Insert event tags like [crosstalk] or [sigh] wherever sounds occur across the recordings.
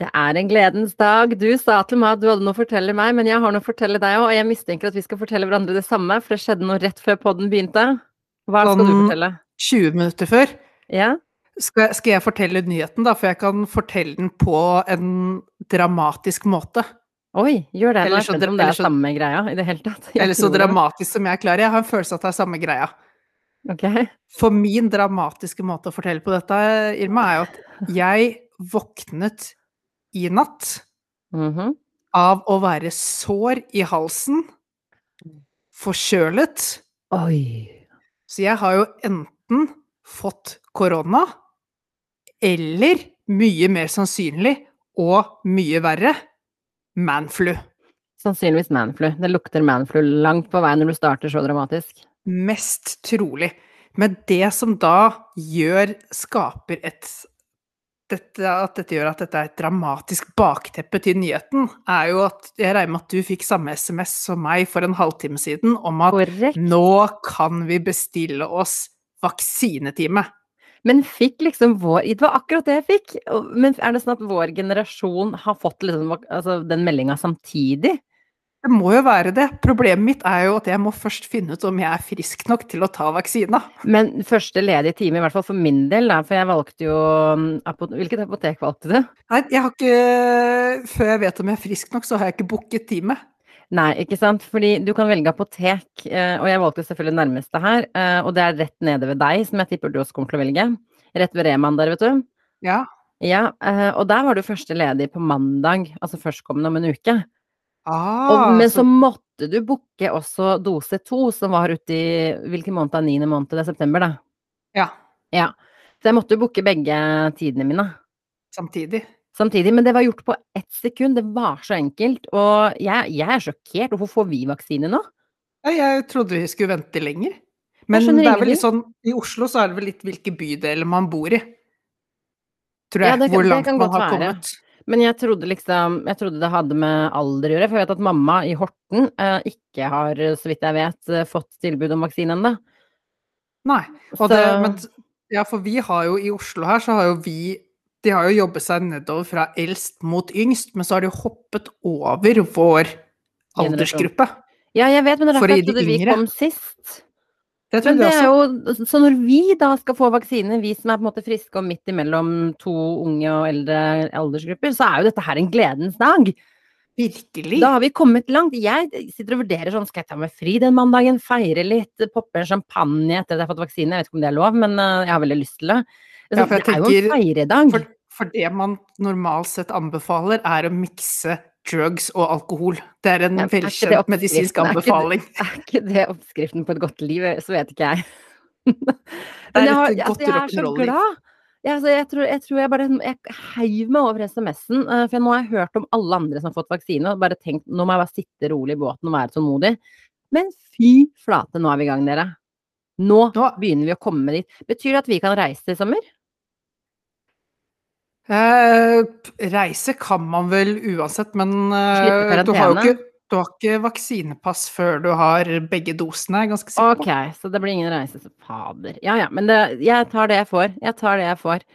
Det er en gledens dag. Du sa til meg at du hadde noe å fortelle meg, men jeg har noe å fortelle deg òg, og jeg mistenker at vi skal fortelle hverandre det samme, for det skjedde noe rett før podden begynte. Hva skal du Sånn fortelle? 20 minutter før. Ja? Skal, skal jeg fortelle nyheten, da? For jeg kan fortelle den på en dramatisk måte. Oi, gjør det. Er Eller så om det er så- samme greia i det hele tatt. Eller så dramatisk som jeg klarer. Jeg har en følelse av at det er samme greia. Ok. For min dramatiske måte å fortelle på dette, Irma, er jo at jeg våknet i natt Mhm. av å være sår i halsen, forkjølet. Oi. Så jeg har jo enten fått korona, eller mye mer sannsynlig, og mye verre, manflu. Sannsynligvis manflu. Det lukter manflu langt på vei når du starter så dramatisk. Mest trolig. Men det som da gjør Skaper et dette, At dette gjør at dette er et dramatisk bakteppe til nyheten, er jo at jeg regner med at du fikk samme SMS som meg for en halvtime siden om at Korrekt. nå kan vi bestille oss vaksinetime. Men fikk liksom vår Det var akkurat det jeg fikk. Men er det sånn at vår generasjon har fått liksom, altså, den meldinga samtidig? Det må jo være det. Problemet mitt er jo at jeg må først finne ut om jeg er frisk nok til å ta vaksina. Men første ledige time, i hvert fall for min del, for jeg valgte jo um, Hvilket apotek valgte du? Nei, jeg har ikke Før jeg vet om jeg er frisk nok, så har jeg ikke booket time. Nei, ikke sant. Fordi du kan velge apotek, eh, og jeg valgte selvfølgelig nærmeste her. eh, Og det er rett nede ved deg, som jeg tipper du også kommer til å velge. Rett ved Reman der, vet du. Ja. Ja, eh, og der var du første ledig på mandag, altså førstkommende om en uke. Ah, men så så, måtte du booke også dose to, som var ute i hvilken måned av niende måned? Det er september, da. ja, Ja. Så jeg måtte booke begge tidene mine samtidig. samtidig. Men det var gjort på ett sekund. Det var så enkelt. Og jeg, jeg er sjokkert. Hvorfor får vi vaksine nå? Jeg trodde vi skulle vente lenger. Men det er vel litt sånn I Oslo så er det vel litt hvilke bydeler man bor i. Tror Ja, jeg. det kan- hvor det langt man har være. Men jeg trodde liksom Jeg trodde det hadde med alder å gjøre. For jeg vet at mamma i Horten eh, ikke har, så vidt jeg vet, eh, fått tilbud om vaksine ennå. Nei. Det, men, ja, for vi har jo i Oslo her, så har jo vi De har jo jobbet seg nedover fra eldst mot yngst, men så har de jo hoppet over vår aldersgruppe. Ja, jeg vet, men det er For derfor jeg trodde vi kom sist. Det Men trodde det er jo, så når vi da skal få vaksine, vi som er på en måte friske og midt imellom to unge og eldre aldersgrupper, så er jo dette her en gledens dag. Virkelig. Da har vi kommet langt. Jeg sitter og vurderer sånn, skal jeg ta meg fri den mandagen, feire litt, poppe en champagne etter at jeg har fått vaksine? Jeg vet ikke om det er lov, men eh, jeg har veldig lyst til det. Ja, Så for jeg det er jo en feiredag. For, for det man normalt sett anbefaler, er å mikse drugs og alkohol. Det er en Ja, velkjent medisinsk Er ikke det- anbefaling. [laughs] Er ikke det oppskriften på et godt liv? Så vet ikke jeg. [laughs] Men jeg, har, altså, jeg er så glad. Jeg, altså, jeg, tror, jeg tror jeg bare jeg heiv meg over SMS-en, eh, for nå har jeg hørt om alle andre som har fått vaksine, og bare tenkt nå må jeg bare sitte rolig i båten og være tålmodig. Men fy flate, nå er vi i gang, dere. Nå Nå- begynner vi å komme dit. Betyr det at vi kan reise i sommer? Eh, reise kan man vel uansett, men eh, du har jo ikke, du har ikke vaksinepass før du har begge dosene, er ganske sikker Ok, så det blir ingen reise. til fader. Ja ja, men det, jeg tar det jeg får. Jeg tar det jeg får.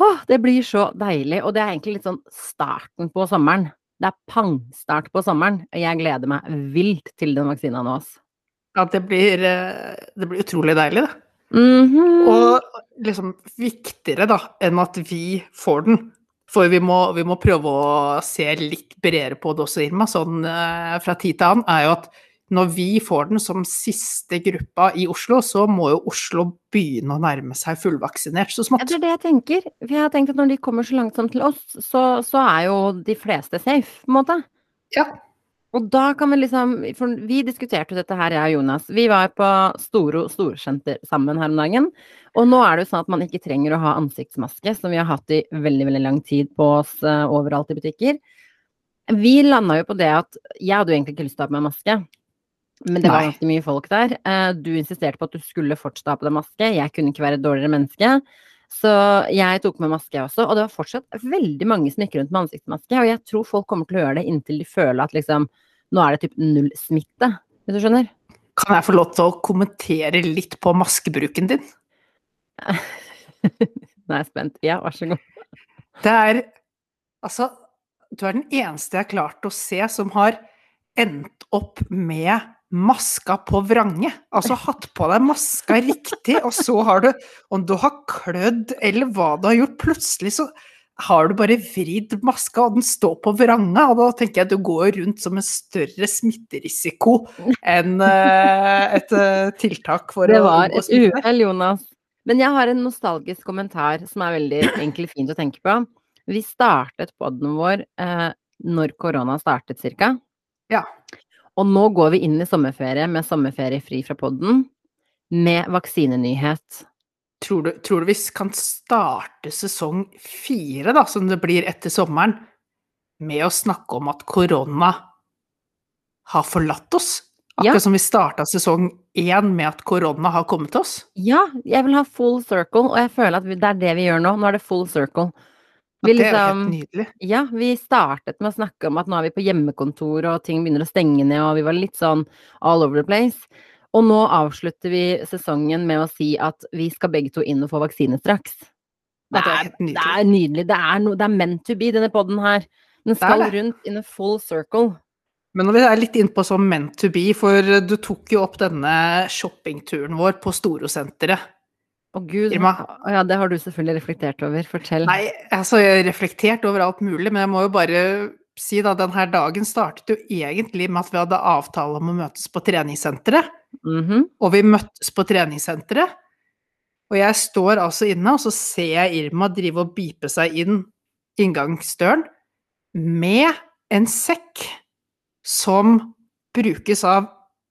Åh, det blir så deilig. Og det er egentlig litt sånn starten på sommeren. Det er pangstart på sommeren. og Jeg gleder meg vilt til den vaksina nå, ass. Ja, det blir, eh, det blir utrolig deilig, det. Mhm. Og liksom viktigere da, enn at vi får den. For vi må, vi må prøve å se litt bredere på det også, Irma, sånn eh, fra tid til annen, er jo at når vi får den som siste gruppa i Oslo, så må jo Oslo begynne å nærme seg fullvaksinert så smått. det er det jeg tenker. For jeg har tenkt at når de kommer så langsomt til oss, så, så er jo de fleste safe, på en måte. Ja. Og da kan vi liksom For vi diskuterte dette her, jeg og Jonas. Vi var på Storo storsenter sammen her om dagen. Og nå er det jo sånn at man ikke trenger å ha ansiktsmaske, som vi har hatt i veldig, veldig lang tid på oss eh, overalt i butikker. Vi landa jo på det at jeg hadde jo egentlig ikke lyst til å ha på meg maske. Men det var ganske mye folk der. Eh, Du insisterte på at du skulle fortsatt ha på deg maske. Jeg kunne ikke være et dårligere menneske. Så jeg tok med maske jeg også, og det var fortsatt veldig mange som gikk rundt med ansiktsmaske. Og jeg tror folk kommer til å gjøre det inntil de føler at liksom nå er det typ null smitte, hvis du skjønner? Kan jeg få lov til å kommentere litt på maskebruken din? [laughs] Nå er jeg spent. Ja, vær så god. Det er Altså, du er den eneste jeg har klart å se som har endt opp med maska på vrange. Altså hatt på deg maska riktig, og så har du Om du har klødd eller hva du har gjort, plutselig så har du bare vridd maska, og den står på vranga. Og da tenker jeg at du går rundt som en større smitterisiko enn uh, et uh, tiltak for det å Det var et uhell, Jonas. Men jeg har en nostalgisk kommentar som er veldig egentlig fint å tenke på. Vi startet poden vår eh, når korona startet, cirka. Ja. Og nå går vi inn i sommerferie med sommerferie fri fra poden, med vaksinenyhet. Tror du, tror du, vi kan starte sesong fire, da, som det blir etter sommeren, med å snakke om at korona har forlatt oss? Akkurat ja. som vi starta sesong én med at korona har kommet til oss? Ja, jeg vil ha full circle, og jeg føler at det er det vi gjør nå. Nå er det full circle. Vi, det er jo helt nydelig. Ja, vi startet med å snakke om at nå er vi på hjemmekontor, og ting begynner å stenge ned, og vi var litt sånn all over the place. Og nå avslutter vi sesongen med å si at vi skal begge to inn og få vaksine straks. Det er, det er nydelig. Det er, no, det er meant to be, denne poden her. Den skal rundt in a full circle. Men når vi er litt innpå sånn meant to be, for du tok jo opp denne shoppingturen vår på Storosenteret. Å gud, Irma. ja, det har du selvfølgelig reflektert over. Fortell. Nei, altså jeg har reflektert over alt mulig, men jeg må jo bare si da, denne dagen startet jo egentlig med at vi hadde avtale om å møtes på treningssenteret. Mm -hmm. Og vi møttes på treningssenteret. Og jeg står altså inne, og så ser jeg Irma drive og bipe seg inn inngangsdøren med en sekk som brukes av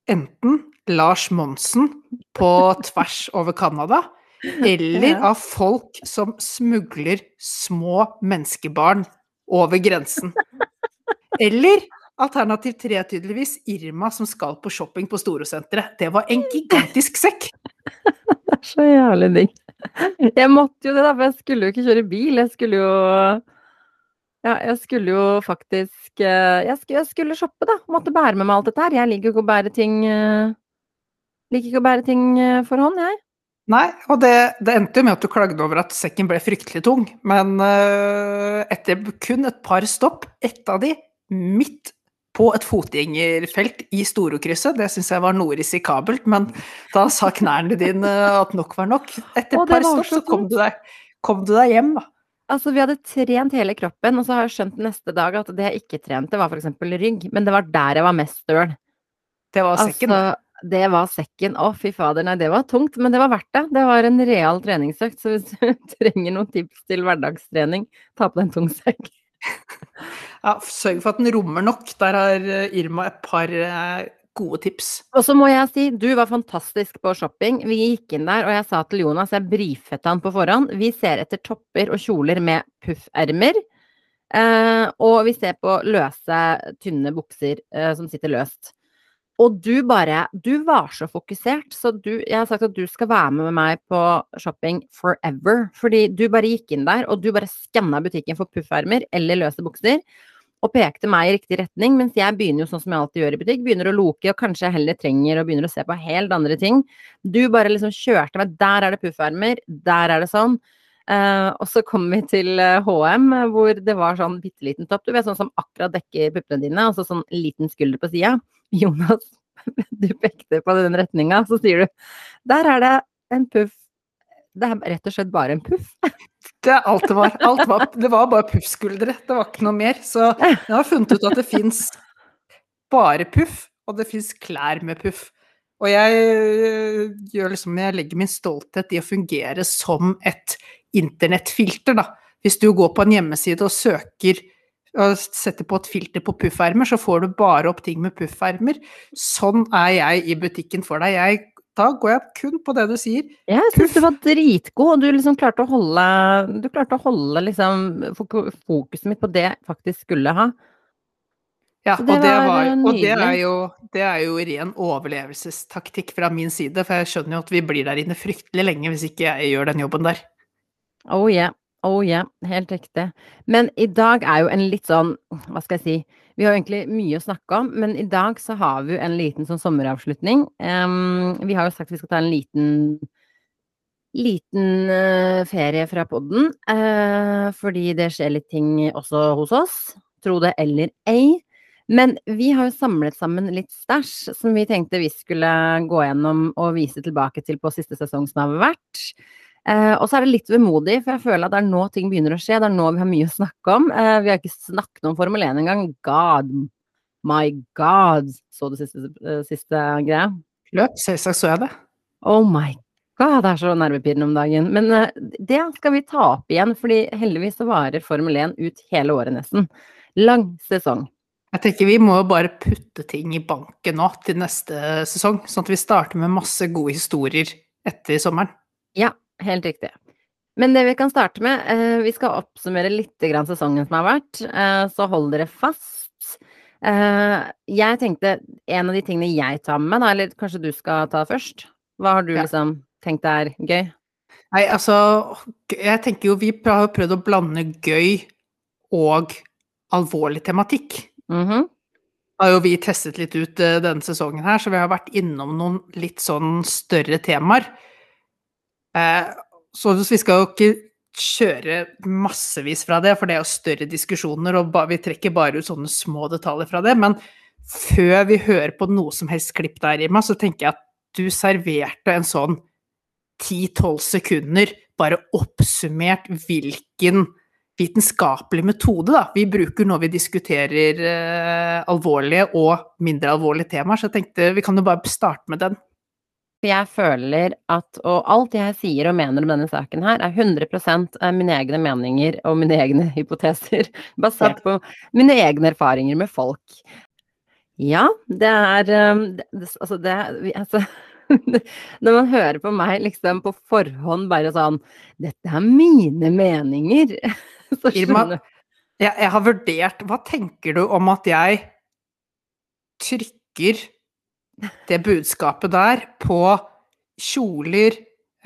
enten Lars Monsen på tvers over Canada, eller av folk som smugler små menneskebarn over grensen. Eller alternativ tre, tydeligvis, Irma som skal på shopping på Storosenteret. Det var en gigantisk sekk! Det er så jævlig digg. Jeg måtte jo det, da, for jeg skulle jo ikke kjøre bil. Jeg skulle jo Ja, jeg skulle jo faktisk eh, Jeg skulle, jeg skulle shoppe, da. Måtte bære med meg alt dette her. Jeg liker jo ikke å bære ting eh, Liker ikke å bære ting eh, for hånd, jeg. Nei, og det, det, endte jo med at du klagde over at sekken ble fryktelig tung. Men uh, etter kun et par stopp, ett av de midt på et fotgjengerfelt i Storokrysset, det syns jeg var noe risikabelt, men da sa knærne dine at nok var nok. Etter et par stopp så kom du, deg, kom du deg hjem, da. Altså, vi hadde trent hele kroppen, og så har jeg skjønt neste dag at det jeg ikke trente, var f.eks. rygg, men det var der jeg var mest støl. Det var sekken? Altså, det var sekken. Å, fy fader, nei, det var tungt, men det var verdt det. Det var en real treningsøkt, så hvis du [laughs] trenger noen tips til hverdagstrening, ta på deg en tung sekk. [laughs] ja, sørg for at den rommer nok. Der har eh, Irma et par eh, gode tips. Og så må jeg si, du var fantastisk på shopping. Vi gikk inn der, og jeg sa til Jonas, jeg brifet han på forhånd, vi ser etter topper og kjoler med puffermer. Eh, og vi ser på løse, tynne bukser eh, som sitter løst. Og du bare Du var så fokusert, så du Jeg har sagt at du skal være med meg på shopping forever. Fordi du bare gikk inn der, og du bare skanna butikken for puffermer eller løse bukser. Og pekte meg i riktig retning, mens jeg begynner jo sånn som jeg alltid gjør i butikk. Begynner å loke, og kanskje jeg heller trenger og begynner å se på helt andre ting. Du bare liksom kjørte meg. Der er det puffermer, der er det sånn. Uh, og så kom vi til HM, hvor det var sånn bitte liten topp. Du vet sånn som akkurat dekker puppene dine, og sånn liten skulder på sida. [laughs] Jonas, [laughs] du pekte på den retninga, så sier du der er det en puff. Det er rett og slett bare en puff. [laughs] Det er alt det var. Alt var det var bare puffskuldre, det var ikke noe mer. Så jeg har funnet ut at det fins bare puff, og det fins klær med puff. Og jeg øh, liksom Jeg legger min stolthet i å fungere som et internettfilter, da. Hvis du går på en hjemmeside og søker og setter på et filter på puffermer, så får du bare opp ting med puffermer. Sånn er jeg i butikken for deg. Jeg, da går jeg kun på det du sier. Jeg syns du var dritgod, og du liksom klarte å holde, du klarte å holde liksom fokuset mitt på det jeg faktisk skulle ha. Ja, det og, det var, og det, er jo, det er jo ren overlevelsestaktikk fra min side, for jeg skjønner jo at vi blir der inne fryktelig lenge hvis ikke jeg gjør den jobben der. Oh yeah. Oh yeah, helt riktig. Men i dag er jo en litt sånn, hva skal jeg si, vi har jo egentlig mye å snakke om, men i dag så har vi jo en liten sånn sommeravslutning. Um, vi har jo sagt vi skal ta en liten liten uh, ferie fra podden, uh, fordi det skjer litt ting også hos oss. Tro det eller ei. Men vi har jo samlet sammen litt stæsj som vi tenkte vi skulle gå gjennom og vise tilbake til på siste sesong som har vært. Uh, og så er det litt vemodig, for jeg føler at det er nå ting begynner å skje. Det er nå vi har mye å snakke om. vi har ikke snakket om Formel 1 engang. God, my god. Så du siste, siste greia? Løp, selvsagt så jeg det. Oh my god, det er så nervepirrende om dagen. Men eh, det skal vi ta opp igjen, fordi heldigvis så varer Formel 1 ut hele året nesten. Lang sesong. Jeg tenker vi må bare putte ting i banken nå til neste sesong, sånn at vi starter med masse gode historier etter sommeren. Ja, helt riktig. Men det vi kan starte med, eh, vi skal oppsummere litt grann sesongen som har vært, Eh, så hold dere fast. jeg tenkte en av de tingene jeg tar med meg, eller kanskje du skal ta først? Hva har du ja. liksom tenkt er gøy? Nei, altså Jeg tenker jo vi har prøvd å blande gøy og alvorlig tematikk. Mm -hmm. har jo vi testet litt ut uh, denne sesongen her, så vi har vært innom noen litt sånn større temaer. Uh, så vi skal jo ikke kjøre massevis fra det, for det er jo større diskusjoner, og vi trekker bare ut sånne små detaljer fra det. Men før vi hører på noe som helst klipp der, Irma, så tenker jeg at du serverte en sånn 10-12 sekunder bare oppsummert hvilken vitenskapelig metode da, vi bruker når vi diskuterer eh, alvorlige og mindre alvorlige temaer. Så jeg tenkte vi kan jo bare starte med den. Jeg føler at, og alt jeg sier og mener om denne saken her, er 100% mine egne meninger og mine egne [laughs] hypoteser, basert på mine egne erfaringer med folk. Ja, det er det, Altså, det altså, [laughs] Når man hører på meg liksom på forhånd bare sånn Dette er mine meninger. [laughs] Så Irma, jeg, jeg har vurdert Hva tenker du om at jeg trykker det budskapet der på kjoler,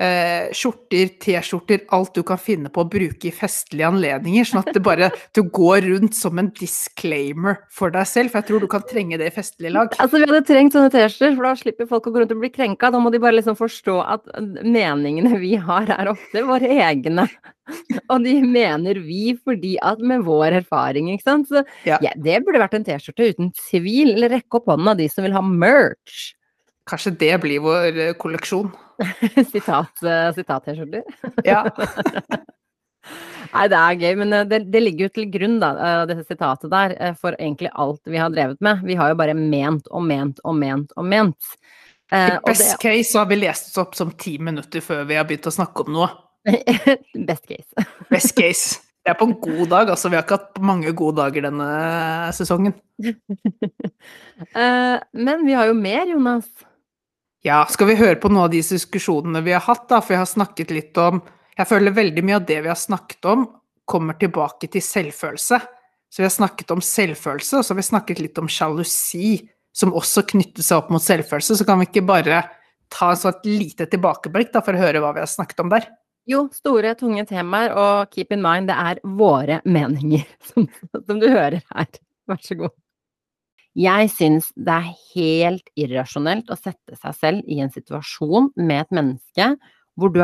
eh, skjorter, T-skjorter, alt du kan finne på å bruke i festlige anledninger. Sånn at det bare [laughs] du går rundt som en disclaimer for deg selv, for jeg tror du kan trenge det i festlige lag. Altså, vi hadde trengt sånne T-skjorter, for da slipper folk å gå rundt og bli krenka. Da må de bare liksom forstå at meningene vi har, er ofte våre egne. [laughs] Og de mener vi fordi at med vår erfaring, ikke sant. Så ja. Ja, det burde vært en T-skjorte uten tvil. Eller rekke opp hånda de som vil ha merch. Kanskje det blir vår eh, kolleksjon. [laughs] Sitat-T-skjorter? Eh, ja. [laughs] Nei, det er gøy, men eh, det, det, ligger jo til grunn, da, dette sitatet der, for egentlig alt vi har drevet med. Vi har jo bare ment og ment og ment og ment. I best det, case så har vi lest oss opp som ti minutter før vi har begynt å snakke om noe. [laughs] best case. best case. Det er på en god dag, altså. Vi har ikke hatt mange gode dager denne sesongen. men vi har jo mer, Jonas. Ja, skal vi høre på noen av de diskusjonene vi har hatt, da? For jeg har snakket litt om Jeg føler veldig mye av det vi har snakket om, kommer tilbake til selvfølelse. Så vi har snakket om selvfølelse, og så har vi snakket litt om sjalusi, som også knytter seg opp mot selvfølelse. Så kan vi ikke bare ta et sånt lite tilbakeblikk da, for å høre hva vi har snakket om der? Jo, store, tunge temaer, og keep in mind, det er våre meninger [laughs] som, som du hører her. Vær så god. Jeg syns det er helt irrasjonelt å sette seg selv i en situasjon med et menneske hvor du,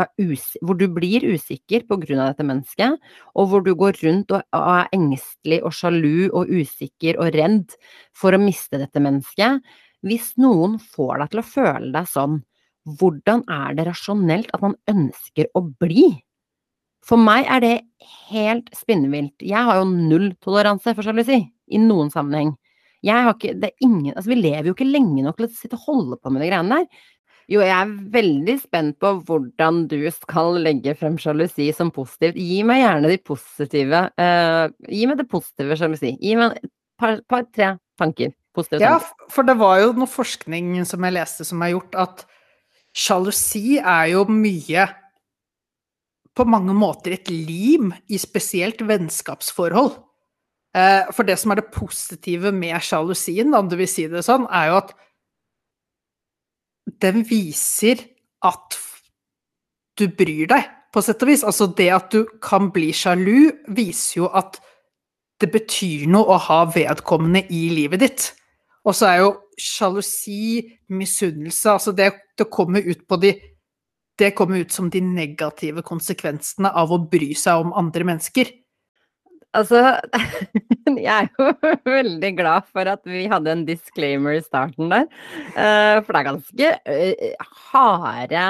hvor du blir usikker av dette mennesket, og hvor du går rundt og, og er engstelig og sjalu og usikker og redd for å miste dette mennesket. Hvis noen får deg til å føle deg sånn, hvordan er det rasjonelt at man ønsker å bli? For meg er det helt spinnvilt. Jeg har jo null toleranse for sjalusi, i noen sammenheng. Jeg har ikke, det er ingen, altså Vi lever jo ikke lenge nok til å sitte og holde på med de greiene der. Jo, jeg er veldig spent på hvordan du skal legge frem sjalusi som positivt. Gi meg gjerne de positive uh, Gi meg det positive sjalusi. Gi meg et par, par, tre tanker. Positive ja, for det var jo noe forskning som jeg leste som har gjort at sjalusi er jo mye På mange måter et lim i spesielt vennskapsforhold. Eh, for det som er det positive med sjalusien, om du vil si det sånn, er jo at den viser at du bryr deg, på sett og vis. Altså det at du kan bli sjalu, viser jo at det betyr noe å ha vedkommende i livet ditt. Og så er jo sjalusi, misunnelse Altså det, det kommer ut på de det kommer ut som de negative konsekvensene av å bry seg om andre mennesker. Altså, [laughs] jeg er jo [laughs] veldig glad for at vi hadde en disclaimer i starten der. Eh, for det er ganske eh, harde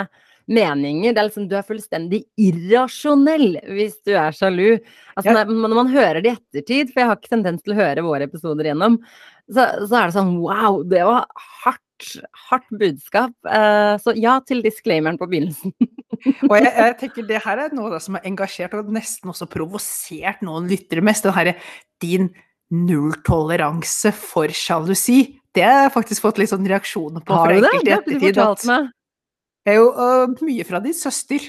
meninger. Det er liksom, du er fullstendig irrasjonell hvis du er sjalu. Altså, Ja. når, man hører det i ettertid, for jeg har ikke tendens til å høre våre episoder gjennom, så, så er det sånn wow, det var hardt, hardt budskap. Eh, så ja til disclaimeren på begynnelsen. [laughs] Og jeg, jeg tenker det her er noe av det som har engasjert og nesten også provosert noen lyttere mest. Den herre din nulltoleranse for sjalusi. Det har jeg faktisk fått litt sånn reaksjoner på Har du det? Det har du fortalt meg. det er jo uh, mye fra din søster,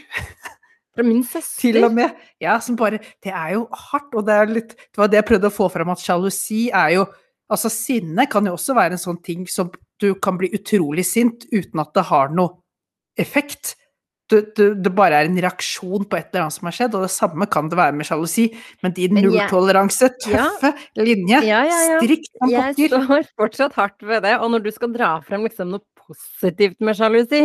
Fra min til søster. og med. Ja, som bare Det er jo hardt, og det er litt Det var det jeg prøvde å få fram, at sjalusi er jo Altså, sinne kan jo også være en sånn ting som du kan bli utrolig sint uten at det har noe effekt. Det, det, det bare er en reaksjon på et eller annet som har skjedd, og det samme kan det være med sjalusi. Men din nulltoleranse, tøffe Ja. linje, Ja, ja, strikt som Jeg står fortsatt hardt ved det, og når du skal dra frem liksom noe positivt med sjalusi,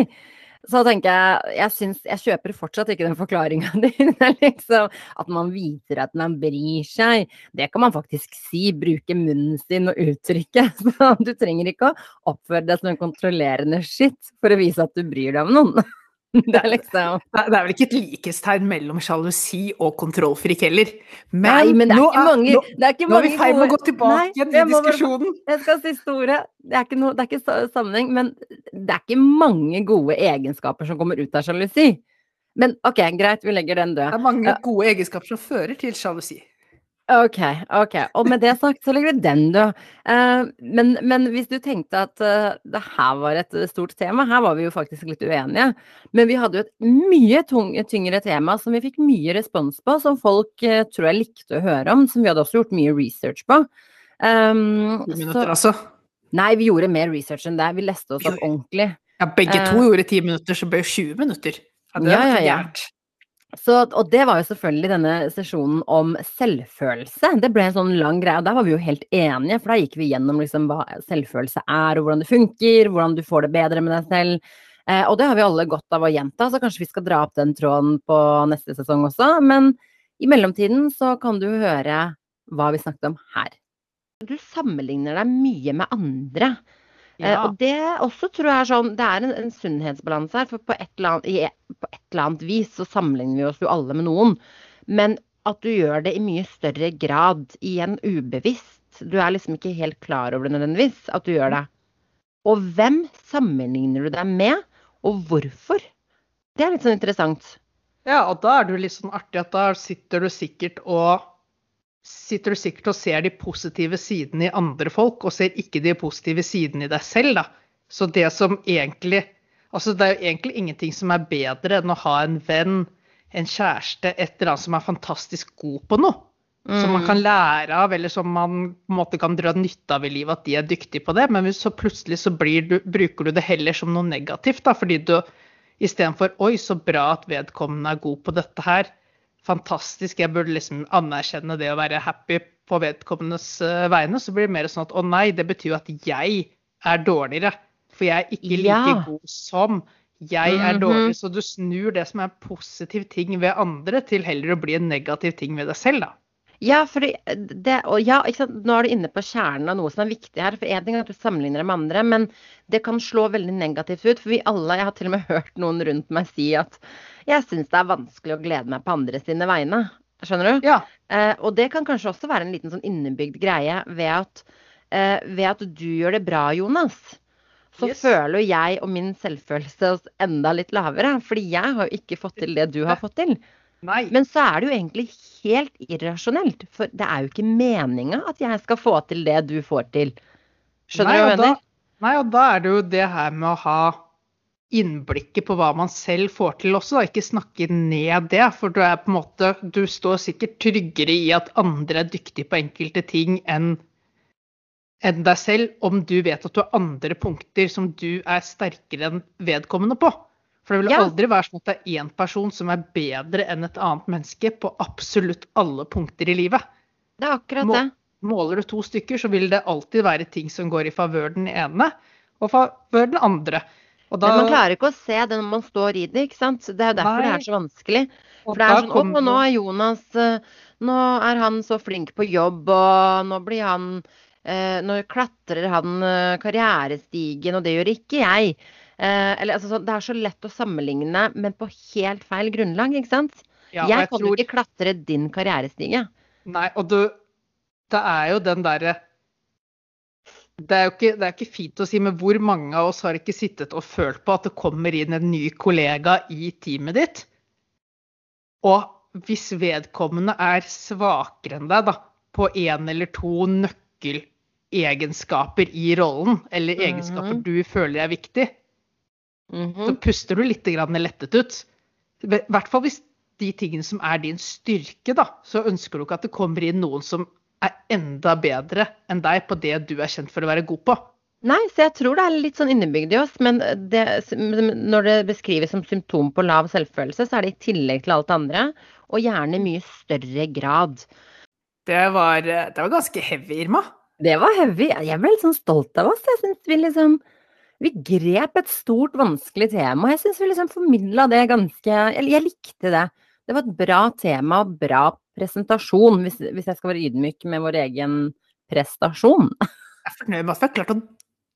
så tenker jeg Jeg syns Jeg kjøper fortsatt ikke den forklaringa [laughs] di. Er liksom at man viser at man bryr seg. Det kan man faktisk si. Bruke munnen sin og uttrykke. [laughs] Så du trenger ikke å oppføre deg som en kontrollerende skitt for å vise at du bryr deg om noen. [laughs] Det er liksom Det er vel ikke et likhetstegn mellom sjalusi og kontrollfrik heller. Men, Nei, men det er nå ikke mange nå, det er ikke nå er vi i mange ferd med å gå tilbake Nei, igjen i diskusjonen. bare-. [laughs] Jeg skal si store. Det er noe, det er ikke sammenheng, men det er ikke mange gode egenskaper som kommer ut av sjalusi. Men ok, greit, vi legger den død. Det er mange gode egenskaper som fører til sjalusi. Ok, ok. Og med det sagt, så legger vi den død. Eh, men, men hvis du tenkte at uh, det her var et stort tema, her var vi jo faktisk litt uenige. Men vi hadde jo et mye tung, tyngre tema som vi fikk mye respons på, som folk uh, tror jeg likte å høre om, som vi hadde også gjort mye research på. Um, Ti så, minutter, altså. nei, vi gjorde mer research enn det. Vi leste oss opp ordentlig. Ja, begge to to gjorde ti minutter, så ble det 20 minutter. Ja, det Ja, ja, ja. Så, og det var jo selvfølgelig denne sesjonen om selvfølelse. Det ble en sånn lang greie, og der var vi jo helt enige, for da gikk vi gjennom liksom hva selvfølelse er, og hvordan det funker, hvordan du får det bedre med deg selv. Eh, og det har vi alle godt av å gjenta, så kanskje vi skal dra opp den tråden på neste sesong også. Men i mellomtiden så kan du høre hva vi snakket om her. Du sammenligner deg mye med andre. Eh, Ja. og det også tror jeg er sånn Det er en, en sunnhetsbalanse her, for på et, eller annet, i, på et eller annet vis så sammenligner vi oss jo alle med noen. Men at du gjør det i mye større grad, igjen ubevisst. Du er liksom ikke helt klar over det nødvendigvis, at du gjør det. Og hvem sammenligner du deg med, og hvorfor? Det er litt sånn interessant. Ja, og da er det jo litt sånn artig at da sitter du sikkert og sitter du sikkert og ser de positive sidene i andre folk, og ser ikke de positive sidene i deg selv, da. Så det som egentlig Altså, det er jo egentlig ingenting som er bedre enn å ha en venn, en kjæreste, et eller annet som er fantastisk god på noe. Som man Mm. kan lære av, eller som man på en måte kan dra nytte av i livet, at de er dyktige på det. Men hvis så plutselig så blir du, bruker du det heller som noe negativt, da, fordi du istedenfor Oi, så bra at vedkommende er god på dette her. Fantastisk, jeg burde liksom anerkjenne det å være happy på vedkommendes eh, vegne. Så blir det mer sånn at å nei, det betyr jo at jeg er dårligere. For jeg er ikke like Ja. god som. Jeg er Mhm. dårlig. Så du snur det som er en positiv ting ved andre, til heller å bli en negativ ting ved deg selv, da. Ja, fordi det, og ja? Nå er du inne på kjernen av noe som er viktig her. For én ting er at du sammenligner deg med andre, men det kan slå veldig negativt ut. For vi alle, jeg har til og med [laughs] hørt noen rundt meg si at jeg syns det er vanskelig å glede meg på andre sine vegne. Skjønner du? Ja. Eh, og det kan kanskje også være en liten sånn innebygd greie ved at, eh, ved at du gjør det bra, Jonas. Så Yes. føler jeg og min selvfølelse oss enda litt lavere. Fordi jeg har jo ikke fått til det du har fått til. Nei. Men så er det jo egentlig helt irrasjonelt. For det er jo ikke meninga at jeg skal få til det du får til. Skjønner du hva jeg mener? Nei, og da er det jo det her med å ha innblikket på hva man selv får til også, da. Ikke snakke ned det. For du er på en måte Du står sikkert tryggere i at andre er dyktige på enkelte ting enn enn deg selv, om du vet at du har andre punkter som du er sterkere enn vedkommende på. For det vil Ja. aldri være sånn at det er én person som er bedre enn et annet menneske på absolutt alle punkter i livet. Det er akkurat det. Måler du to stykker, så vil det alltid være ting som går i favør den ene og favør den andre. Og Men man klarer ikke å se det når man står i det, ikke sant. Det er derfor det er så vanskelig. For det er sånn Å, og nå er Jonas eh, Nå er han så flink på jobb, og nå blir han eh, Nå klatrer han eh, karrierestigen, og det gjør ikke jeg. Eh, eller, altså, det er så lett å sammenligne, men på helt feil grunnlag, ikke sant. ja, jeg, jeg kan tror- ikke klatre din karrierestige. Nei, og du Det er jo den derre det er jo ikke, det er ikke fint å si, men hvor mange av oss har ikke sittet og følt på at det kommer inn en ny kollega i teamet ditt? Og hvis vedkommende er svakere enn deg da, på én eller to nøkkelegenskaper i rollen, eller egenskaper Mhm. du føler er viktig, så Mhm. puster du litt grann lettet ut. I hvert fall hvis de tingene som er din styrke, da, så ønsker du ikke at det kommer inn noen som er enda bedre enn deg på det du er kjent for å være god på. Nei, så jeg tror det er litt sånn innebygd i oss, men det, når det beskrives som symptom på lav selvfølelse, så er det i tillegg til alt det andre, og gjerne i mye større grad. Det var, det var ganske heavy, Irma. Det var heavy. Jeg ble litt sånn stolt av oss. Jeg syns vi liksom Vi grep et stort, vanskelig tema. Jeg syns vi liksom formidla det ganske Eller jeg likte det. Det var et bra tema og bra presentasjon, hvis, hvis jeg skal være ydmyk med vår egen prestasjon. [laughs] Jeg er fornøyd med at vi har klart å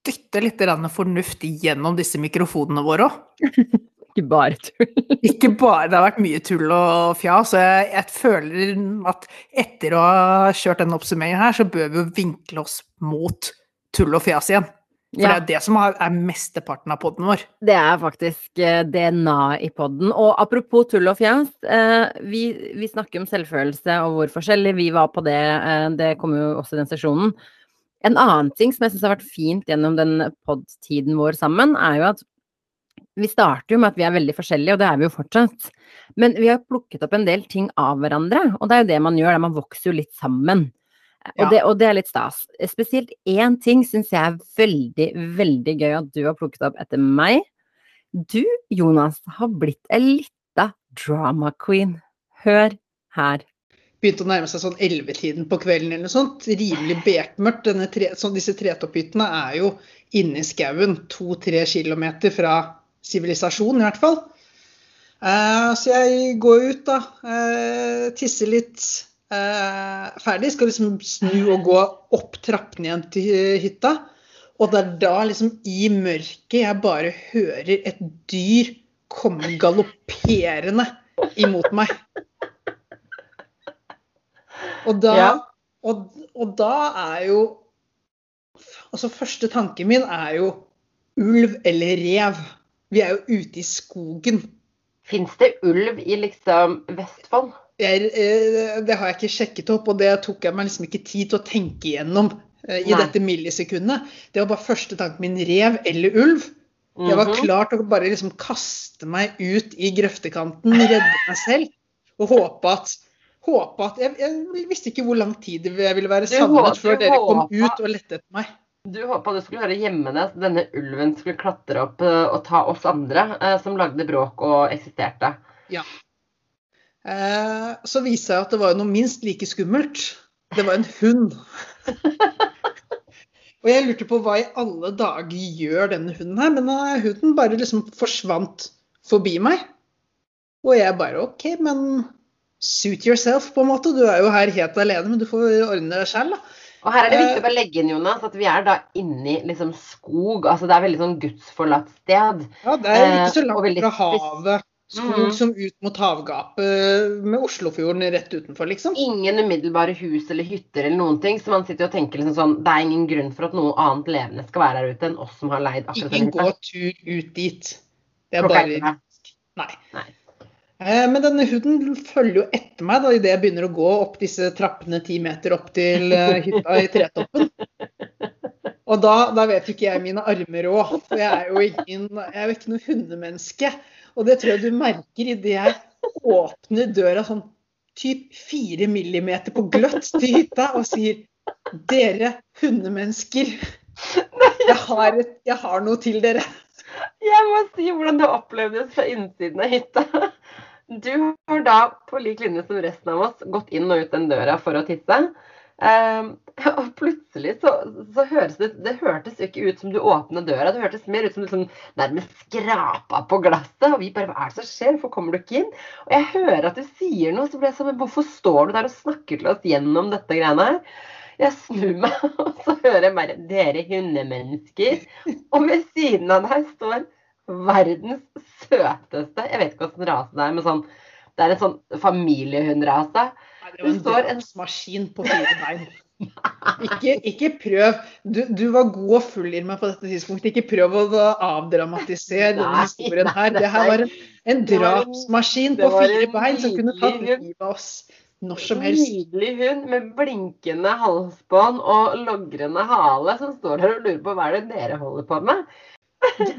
dytte litt fornuft gjennom disse mikrofonene våre òg. [laughs] Ikke bare tull. [laughs] Ikke bare Det har vært mye tull og fjas. og Jeg, jeg føler at etter å ha kjørt denne oppsummeringen her, så bør vi jo vinkle oss mot tull og fjas igjen. For Ja. det er det som er, mesteparten av poden vår. Det er faktisk eh, DNA i podden. Og apropos tull og fjas, eh, vi, vi snakker om selvfølelse og hvor forskjellig vi var på det. eh, Det kommer jo også i den sesjonen. En annen ting som jeg syns har vært fint gjennom den pod-tiden vår sammen, er jo at vi starter jo med at vi er veldig forskjellige, og det er vi jo fortsatt. Men vi har plukket opp en del ting av hverandre, og det er jo det man gjør, der man vokser jo litt sammen. Ja. Og, det, og det er litt stas. Spesielt én ting syns jeg er veldig, veldig gøy at du har plukket opp etter meg. Du, Jonas, har blitt ei lita drama queen. Hør her. Begynte å nærme seg sånn ellevetiden på kvelden eller noe sånt. Rimelig bekmørkt. Tre, sånn, disse tretopphyttene er jo inne i skauen, to-tre kilometer fra sivilisasjon i hvert fall. Uh, så jeg går ut, da. Uh, tisser litt. Eh, ferdig. Skal liksom snu og gå opp trappene igjen til hytta. Og det er da liksom i mørket jeg bare hører et dyr komme galopperende imot meg. Og da, Ja. og, og da er jo Altså, første tanken min er jo ulv eller rev. Vi er jo ute i skogen. Fins det ulv i liksom Vestfold? Jeg, eh, det har jeg ikke sjekket opp, og det tok jeg meg liksom ikke tid til å tenke igjennom eh, i Nei. dette millisekundet. Det var bare første tanken min rev eller ulv. Jeg var Mhm. klar til å bare liksom kaste meg ut i grøftekanten, redde meg selv og håpe at Håpe at jeg, jeg visste ikke hvor lang tid jeg ville være savnet før dere kom ut og lette etter meg. Du håpa du skulle høre Hjemmenes, denne ulven skulle klatre opp eh, og ta oss andre som lagde bråk og eksisterte. Eh, så viste det seg at det var noe minst like skummelt. Det var en hund. [laughs] og jeg lurte på hva i alle dager gjør denne hunden her, men eh, hunden bare liksom forsvant forbi meg. Og jeg bare OK, men suit yourself, på en måte. Du er jo her helt alene, men du får ordne deg selv, da. Og her er det viktig Eh, å bare legge inn, Jonas, at vi er da inni liksom skog. Altså det er veldig sånn gudsforlatt sted. Ja, det er ikke så Eh, langt fra havet. Skog Mhm. som ut mot havgapet med Oslofjorden rett utenfor, liksom. Ingen umiddelbare hus eller hytter eller noen ting. Så man sitter og tenker liksom sånn Det er ingen grunn for at noe annet levende skal være her ute enn oss som har leid akkurat Ingen den hytta. går tur ut dit. Det er bare. Nei. Nei. Eh, Men denne hunden følger jo etter meg da, idet jeg begynner å gå opp disse trappene ti meter opp til eh, hytta i tretoppen. Og da, da vet jo ikke jeg mine armer òg, for jeg er jo ingen, jeg er jo ikke noe hundemenneske. Og det tror jeg du merker idet jeg åpner døra sånn typ fire millimeter på gløtt til hytta og sier Dere hundemennesker, jeg har, et, jeg har noe til dere. Jeg må si hvordan det opplevdes fra innsiden av hytta. Du har da, på lik linje som resten av oss, gått inn og ut den døra for å tisse. Um, [laughs] og plutselig så, så høres det Det hørtes ikke ut som du åpna døra, det hørtes mer ut som du liksom nærmest skrapa på glasset. Og vi bare Hva er det som skjer? Hvorfor kommer du ikke inn? Og jeg hører at du sier noe, så blir jeg sånn hvorfor står du der og snakker til oss gjennom dette greiene her? Jeg snur meg, [laughs] og så hører jeg bare 'Dere hundemennesker'. Og ved siden av deg står verdens søteste Jeg vet ikke hvilken rase det er, men sånn Det er en sånn familiehundrase. Det var en drapsmaskin på fire bein. [laughs] Ikke, ikke prøv. Du, du, var god og full i meg på dette tidspunktet. Ikke prøv å avdramatisere denne historien her. Det her var en, en drapsmaskin på fire bein som kunne tatt livet av oss når som helst. Nydelig hund med blinkende halsbånd og logrende hale som står der og lurer på hva er det dere holder på med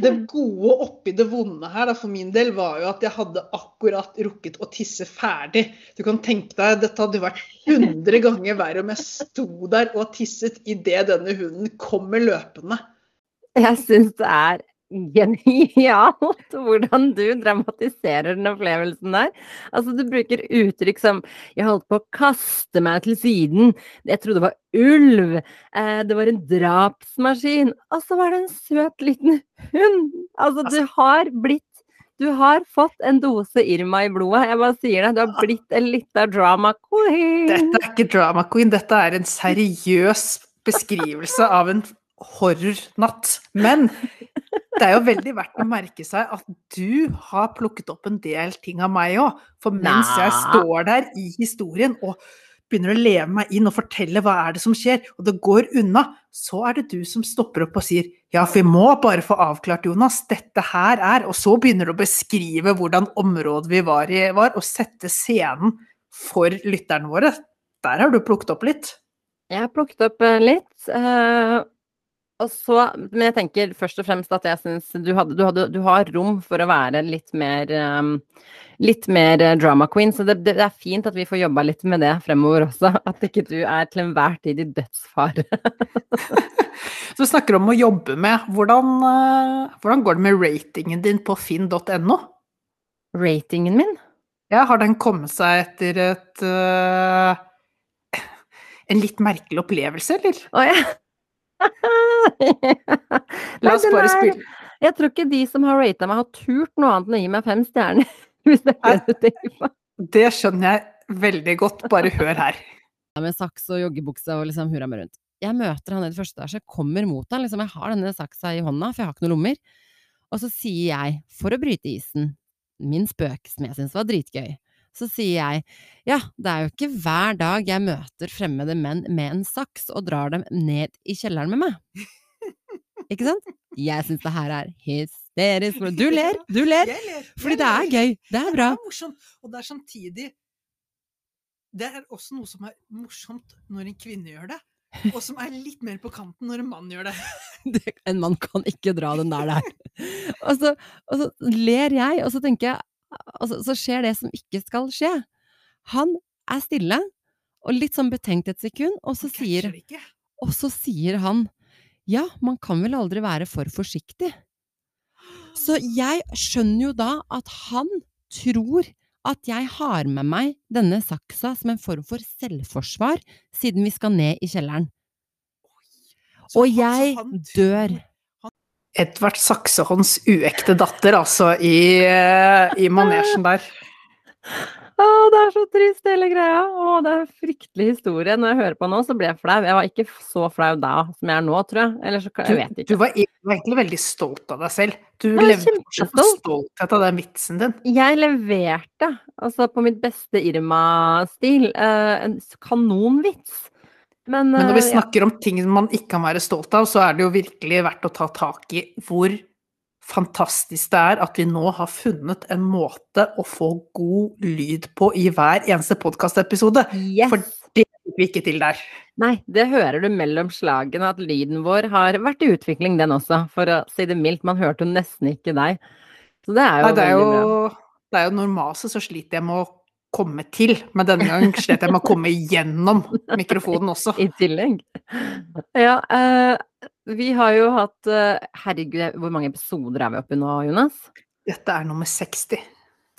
det gode oppi det vonde her da, for min del var jo at jeg hadde akkurat rukket å tisse ferdig. Du kan tenke deg, Dette hadde vært 100 ganger verre om jeg sto der og tisset idet denne hunden kommer løpende. Jeg syns det er genialt [laughs] hvordan du dramatiserer den opplevelsen der. Altså, du bruker uttrykk som 'jeg holdt på å kaste meg til siden', 'jeg trodde det var ulv', eh, 'det var en drapsmaskin', og så var det en søt liten hund. Altså, du altså har blitt du har fått en dose Irma i blodet. Jeg bare sier det. Du har blitt en lita drama queen. Dette er ikke drama queen, dette er en seriøs beskrivelse av en horrornatt. Men det er jo veldig verdt å merke seg at du har plukket opp en del ting av meg òg. For mens Nei. jeg står der i historien og begynner å leve meg inn og fortelle hva er det som skjer, og det går unna, så er det du som stopper opp og sier ja, for vi må bare få avklart, Jonas, dette her er Og så begynner du å beskrive hvordan området vi var i var, og sette scenen for lytterne våre. Der har du plukket opp litt. Jeg har plukket opp eh, litt. Så, men jeg tenker først og fremst at jeg syns du, du, du, har rom for å være litt mer um, litt mer eh, drama queen, så det, det, er fint at vi får jobba litt med det fremover også. [laughs] At ikke du er til enhver tid i dødsfare. [laughs] så snakker om å jobbe med. Hvordan, uh, hvordan går det med ratingen din på finn.no? Ratingen min? Ja, har den kommet seg etter et uh, en litt merkelig opplevelse, eller? Å ja. [laughs] [laughs] La oss bare spille. Jeg tror ikke de som har rata meg, har turt noe annet enn å gi meg fem stjerner. [laughs] Hvis det er det du tenker på. Det skjønner jeg veldig godt. Bare hør her. [laughs] Med saks og joggebukse og liksom hurra meg rundt. Jeg møter han i det første etasje, kommer mot han, liksom, jeg har denne saksa i hånda, for jeg har ikke noen lommer. Og så sier jeg, for å bryte isen, min spøk som jeg syns var dritgøy, så sier jeg ja, det er jo ikke hver dag jeg møter fremmede menn med en saks og drar dem ned i kjelleren med meg. Ikke sant? Jeg syns det her er hysterisk. Du [laughs] ler, du ler. ler fordi det er gøy. Det er bra. Det er morsomt. Og det er samtidig Det er også noe som er morsomt når en kvinne gjør det. Og som er litt mer på kanten når en mann gjør det. [laughs] en mann kan ikke dra den der der. [laughs] Og så, og så ler jeg, og så tenker jeg og så, så skjer det som ikke skal skje. Han er stille, og litt sånn betenkt et sekund, og så, sier, og så sier han ja, man kan vel aldri være for forsiktig. Så jeg skjønner jo da at han tror at jeg har med meg denne saksa som en form for selvforsvar, siden vi skal ned i kjelleren. Og jeg dør. Edvard Saksehånds uekte datter, altså, i, eh, i manesjen der. Å, det er så trist, hele greia. Å, det er en fryktelig historie. Når jeg hører på nå, så blir jeg flau. Jeg var ikke så flau da som jeg er nå, tror jeg. Eller så jeg vet ikke. Du var egentlig veldig stolt av deg selv. Du levde fortsatt på stolthet av den vitsen din. Jeg leverte, altså på mitt beste Irma-stil, eh, en kanonvits. Men, Men, når vi eh, snakker ja. om ting man ikke kan være stolt av, så er det jo virkelig verdt å ta tak i hvor fantastisk det er at vi nå har funnet en måte å få god lyd på i hver eneste podkastepisode. Yes. For det fikk vi ikke til der. Nei, det hører du mellom slagene at lyden vår har vært i utvikling, den også, for å si det mildt. Man hørte jo nesten ikke deg. Så det er jo Nei, det er jo, veldig bra. Det er jo normalt så sliter jeg med å komme til, men denne gang slet jeg med å komme gjennom mikrofonen også. I tillegg. Ja, uh, vi har jo hatt uh, Herregud, hvor mange episoder er vi oppe i nå, Jonas? Dette er nummer 60.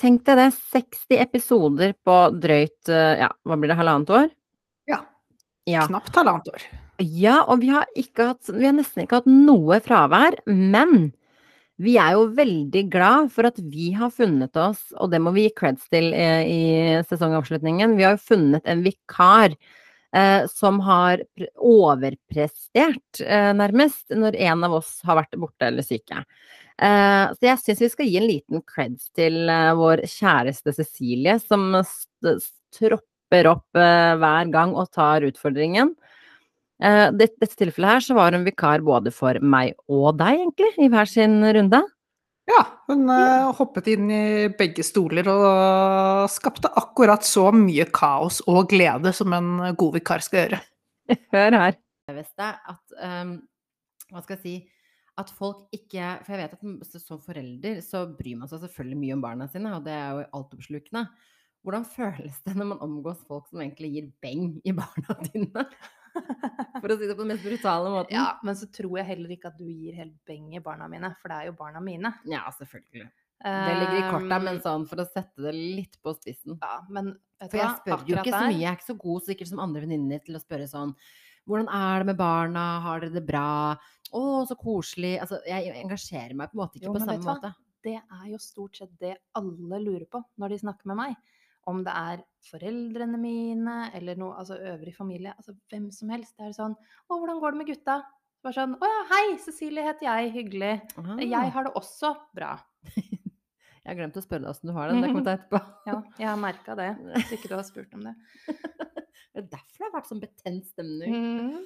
Tenk deg det, 60 episoder på drøyt uh, ja, hva blir det, halvannet år? Ja. Ja. Knapt halvannet år. Ja, og vi har, hatt, vi har nesten ikke hatt noe fravær, men vi er jo veldig glad for at vi har funnet oss, og det må vi gi creds til eh, i sesongavslutningen, vi har jo funnet en vikar eh, som har overprestert, eh, nærmest, når en av oss har vært borte eller syke. Eh, så jeg syns vi skal gi en liten creds til eh, vår kjæreste Cecilie, som tropper opp eh, hver gang og tar utfordringen. Eh, dette tilfellet her så var hun vikar både for meg og deg, egentlig, i hver sin runde. Ja, hun eh, hoppet inn i begge stoler og skapte akkurat så mye kaos og glede som en god vikar skal gjøre. [laughs] Hør her. At um, Hva skal jeg si At folk ikke For jeg vet at som forelder så bryr man seg selvfølgelig mye om barna sine, og det er jo altoppslukende. Hvordan [laughs] føles det når man omgås folk som egentlig gir beng i barna dine? [laughs] For å si det på den mest brutale måten. Ja, men så tror jeg heller ikke at du gir helt beng i barna mine, for det er jo barna mine. Ja, selvfølgelig. Det ligger i korta, men Um, sånn for å sette det litt på spissen. Ja, men For jeg spør jo ikke så mye. Jeg er ikke så god sikkert som andre venninner til å spørre sånn Hvordan er det med barna? Har dere det bra? Å, så koselig. Altså, jeg engasjerer meg på en måte ikke Jo, på samme hva? måte. Det er jo stort sett det alle lurer på når de snakker med meg. Om det er foreldrene mine eller noe, altså øvrig familie. Altså hvem som helst. Det er sånn Å, hvordan går det med gutta? Bare sånn Å ja, hei, Cecilie heter jeg. Hyggelig. Aha. Jeg har det også bra. [laughs] jeg har glemt å spørre deg åssen du har det. Det kommer [laughs] jeg etterpå. Ja, jeg har merka det. [laughs] Hvis ikke du har spurt om det. Det er derfor det har vært sånn betent stemning. Mm.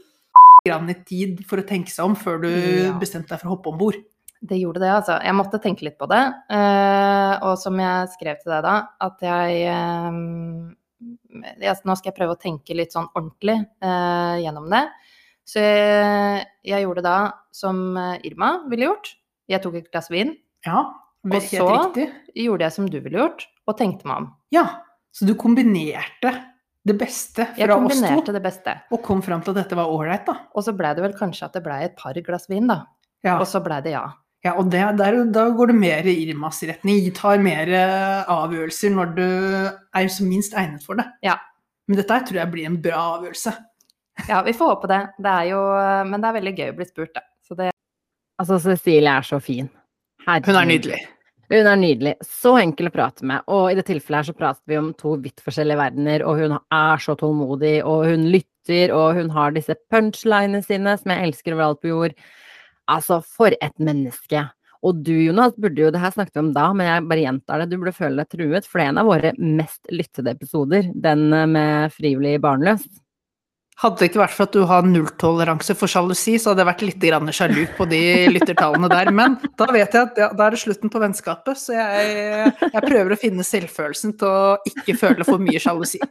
Grann i tid for å tenke seg om før du Ja. bestemte deg for å hoppe om bord. Det gjorde det, altså. Jeg måtte tenke litt på det. eh, og som jeg skrev til deg da, at jeg, eh, jeg Nå skal jeg prøve å tenke litt sånn ordentlig eh, gjennom det. Så jeg, jeg gjorde da som Irma ville gjort. Jeg tok et glass vin. Ja, Og helt så- riktig. Gjorde jeg som du ville gjort, og tenkte meg om. Ja, så du kombinerte det beste fra oss to, kombinerte det beste. og kom fram til at dette var ålreit, da. Og så blei det vel kanskje at det blei et par glass vin, da. Ja, Og så blei det ja. Ja og det, der, da går det mer i Irmas retning. Tar mer eh, avgjørelser når du er som minst egnet for det. Ja. Men dette her tror jeg blir en bra avgjørelse. Ja, vi får håpe det. Det er jo Men det er veldig gøy å bli spurt, da. Så det Altså, Cecilie er så fin. Hun er nydelig. Hun er nydelig. Så enkel å prate med. Og i det tilfellet her så prater vi om to vidt forskjellige verdener, og hun er så tålmodig, og hun lytter, og hun har disse punchlinene sine som jeg elsker overalt på jord. Altså, for et menneske. Og du, Jonas, burde jo Det her snakket vi om da, men jeg bare gjentar det. Du burde føle deg truet, for det er en av våre mest lyttede episoder. Den eh, med frivillig barnløs. Hadde det ikke vært for at du har nulltoleranse for sjalusi, så hadde jeg vært litt grann sjalu på de lyttertallene der. Men da vet jeg at ja, da er det slutten på vennskapet, så jeg, jeg prøver å finne selvfølelsen til å ikke føle for mye sjalusi. [laughs]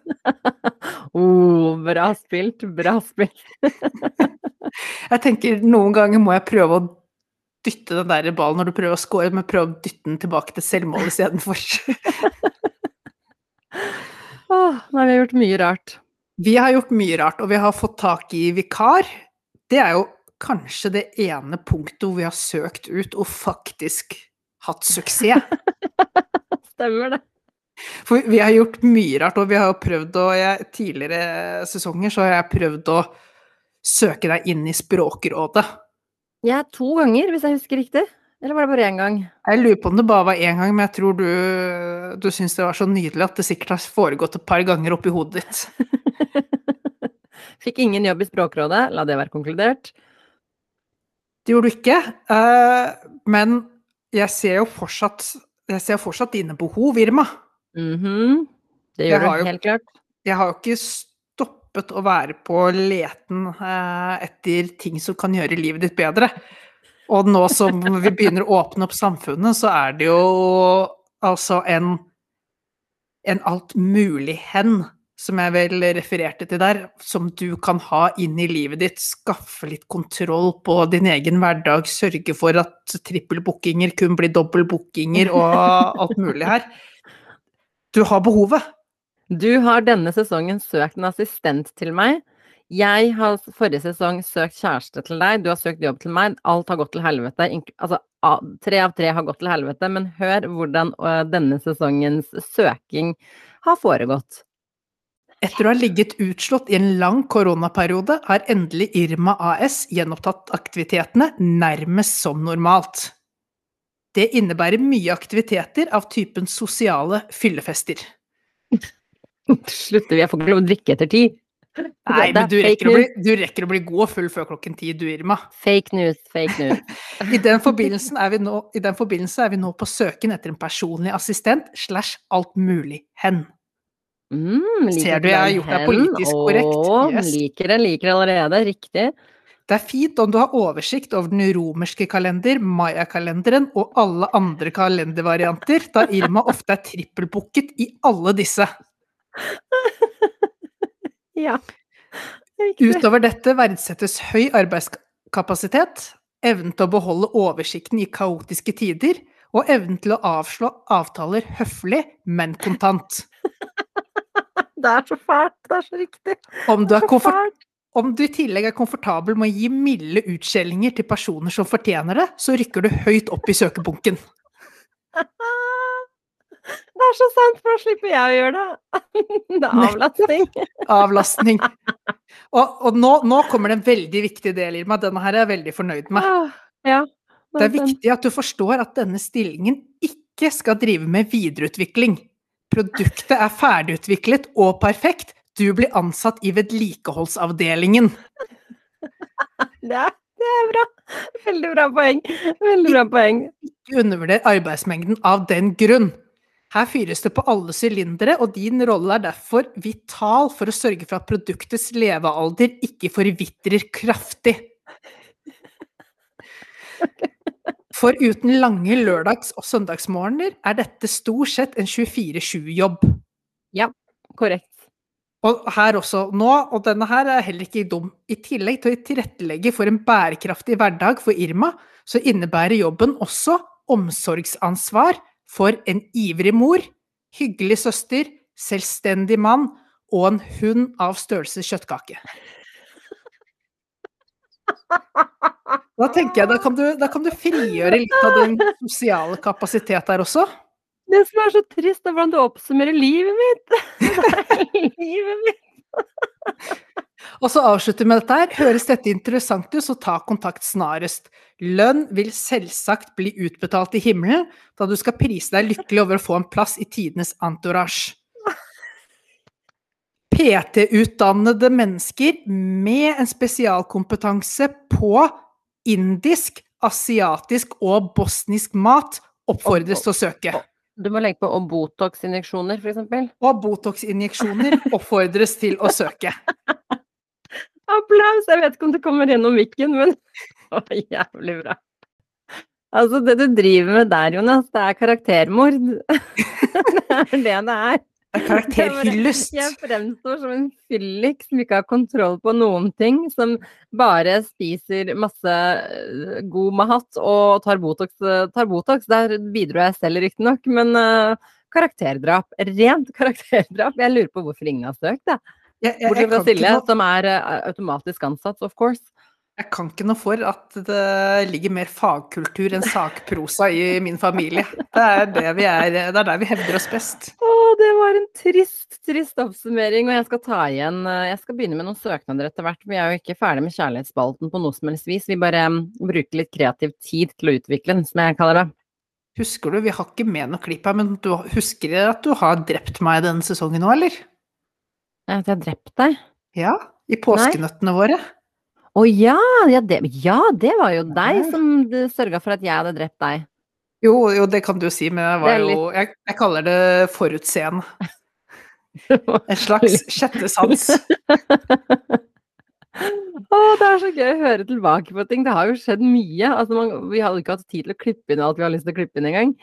Oh, bra spilt, bra spilt. [laughs] Jeg tenker noen ganger må jeg prøve å dytte den der ballen når du prøver å score, men prøve å dytte den tilbake til selvmål istedenfor. [laughs] oh, nei, vi har gjort mye rart. Vi har gjort mye rart, og vi har fått tak i vikar. Det er jo kanskje det ene punktet hvor vi har søkt ut og faktisk hatt suksess. [laughs] Stemmer det. For vi har gjort mye rart, og vi har prøvd å jeg, Tidligere sesonger så har jeg prøvd å søke deg inn i Språkrådet. Ja, to ganger, hvis jeg husker riktig. Eller var det bare én gang? Jeg lurer på om det bare var én gang, men jeg tror du, du syns det var så nydelig at det sikkert har foregått et par ganger oppi hodet ditt. [laughs] Fikk ingen jobb i Språkrådet, la det være konkludert. Det gjorde du ikke, eh, men jeg ser jo fortsatt ser fortsatt dine behov, Irma. Mhm. Det Jeg gjør du helt klart. Jeg har jo ikke stoppet å være på leten eh, etter ting som kan gjøre livet ditt bedre. Og nå som vi begynner å åpne opp samfunnet, så er det jo altså en, en alt mulig hen, som jeg vel refererte til der, som du kan ha inn i livet ditt. Skaffe litt kontroll på din egen hverdag, sørge for at trippelbookinger kun blir dobbeltbookinger og alt mulig her. Du har behovet. Du har denne sesongen søkt en assistent til meg. Jeg har forrige sesong søkt kjæreste til deg, du har søkt jobb til meg. Alt har gått til helvete. Altså, tre av tre har gått til helvete, men hør hvordan denne sesongens søking har foregått. Etter å ha ligget utslått i en lang koronaperiode, har endelig Irma AS gjenopptatt aktivitetene nærmest som normalt. Det innebærer mye aktiviteter av typen sosiale fyllefester. [laughs] Slutter vi? Jeg får ikke lov å drikke etter ti. Nei, men du rekker, å bli, du rekker å bli god og full før klokken ti, du, Irma. Fake news, fake news. [laughs] I den, forbindelsen er vi nå, I den er vi nå på søken etter en personlig assistent slash alt mulig hen. Mm, liker Ser du jeg har gjort deg politisk korrekt? Åh, Yes. liker det, liker det allerede. Riktig. Det er fint om du har oversikt over den romerske kalender, mayakalenderen og alle andre kalendervarianter, da Irma [laughs] ofte er trippelbooket i alle disse. [laughs] Ja. Utover dette verdsettes høy arbeidskapasitet, evnen til å beholde oversikten i kaotiske tider, og evnen til å avslå avtaler høflig, men kontant. Det er så fælt. Det er så riktig. Om du, komfort om du i tillegg er komfortabel med å gi milde utskjellinger til personer som fortjener det, så rykker du høyt opp i søkebunken. [laughs] Det er så sant, for da slipper jeg å gjøre det. [laughs] Det er avlastning. [laughs] Avlastning. Og, og nå, nå kommer det en veldig viktig del, Irma. Denne her er jeg veldig fornøyd med. Ah, Ja. Det er viktig at du forstår at denne stillingen ikke skal drive med videreutvikling. Produktet er ferdigutviklet og perfekt. Du blir ansatt i vedlikeholdsavdelingen. [laughs] Det er, det er bra. Veldig bra poeng. Veldig bra poeng. Ikke undervurder arbeidsmengden av den grunn. Her fyres det på alle sylindere, og din rolle er derfor vital for å sørge for at produktets levealder ikke forvitrer kraftig. [laughs] For uten lange lørdags- og søndagsmorgener er dette stort sett en 24-7-jobb. Ja, Korrekt. Og her også nå, og denne her er heller ikke dum, i tillegg til å tilrettelegge for en bærekraftig hverdag for Irma, så innebærer jobben også omsorgsansvar for en ivrig mor, hyggelig søster, selvstendig mann og en hund av størrelse kjøttkake. Da tenker jeg, da kan, du, da kan du frigjøre litt av din sosiale kapasitet der også. Det som er så trist, er hvordan du oppsummerer livet mitt. [laughs] livet mitt. Og så avslutter med dette her. Høres dette interessant ut, så ta kontakt snarest. Lønn vil selvsagt bli utbetalt i himmelen, da du skal prise deg lykkelig over å få en plass i tidenes entourage. PT-utdannede mennesker med en spesialkompetanse på indisk, asiatisk og bosnisk mat oppfordres til å søke. Du må legge på og Botox-injeksjoner, for eksempel. Og Botox-injeksjoner oppfordres til å søke. [laughs] Applaus! Jeg vet ikke om det kommer gjennom mikken, men [laughs] å, jævlig bra. Altså, det du driver med der, Jonas, det er karaktermord. [laughs] det er det det er. Karakterhyllest. Jeg fremstår som en fyllik som ikke har kontroll på noen ting, som bare spiser masse øh, god mahat og tar Botox. øh, Tar Botox. Der bidro jeg selv, riktignok, men uh, karakterdrap. Rent [laughs] karakterdrap. Jeg lurer på hvorfor ingen har søkt, jeg. Jeg, jeg, jeg, Bortsett fra Silje, noe, som er uh, automatisk ansatt, of course. jeg kan ikke noe for at det ligger mer fagkultur enn sakprosa i min familie. Det er, det, vi er, det er der vi hevder oss best. Det var en trist, trist oppsummering, og jeg skal ta igjen øh, Jeg skal begynne med noen søknader etter hvert. Vi er jo ikke ferdig med kjærlighetsspalten på noe som helst vis. Vi bare mm, bruker litt kreativ tid til å utvikle den, som jeg kaller det. Husker du, vi har ikke med noe klipp her, men du husker at du har drept meg denne sesongen nå, eller? At jeg har drept deg? Ja, i påskenøttene våre. Å ja, ja det, ja, det var jo deg som sørga for at jeg hadde drept deg. Jo, jo, det kan du si, men jeg var litt... jo Jeg, jeg kaller det forutseende. [laughs] En slags sjette sans. [laughs] Å, det er så gøy å høre tilbake på ting. Det har jo skjedd mye. Altså, man, vi hadde ikke hatt tid til å klippe inn alt vi har lyst til å klippe inn engang.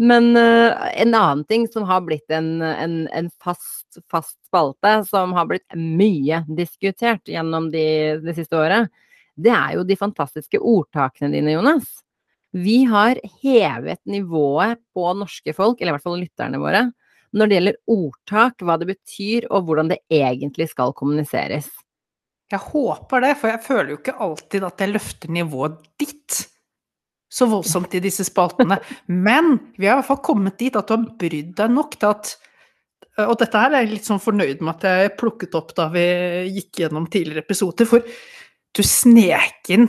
Men uh, en annen ting som har blitt en, en, en fast, fast spalte, som har blitt mye diskutert gjennom de, siste året, det er jo de fantastiske ordtakene dine, Jonas. Vi har hevet nivået på norske folk, eller i hvert fall lytterne våre, når det gjelder ordtak, hva det betyr, og hvordan det egentlig skal kommuniseres. Jeg håper det, for jeg føler jo ikke alltid at jeg løfter nivået ditt så voldsomt i disse spaltene. [laughs] Men vi har i hvert fall kommet dit at du har brydd deg nok til at og dette her er jeg litt sånn fornøyd med at jeg plukket opp da vi gikk gjennom tidligere episoder, for du snek inn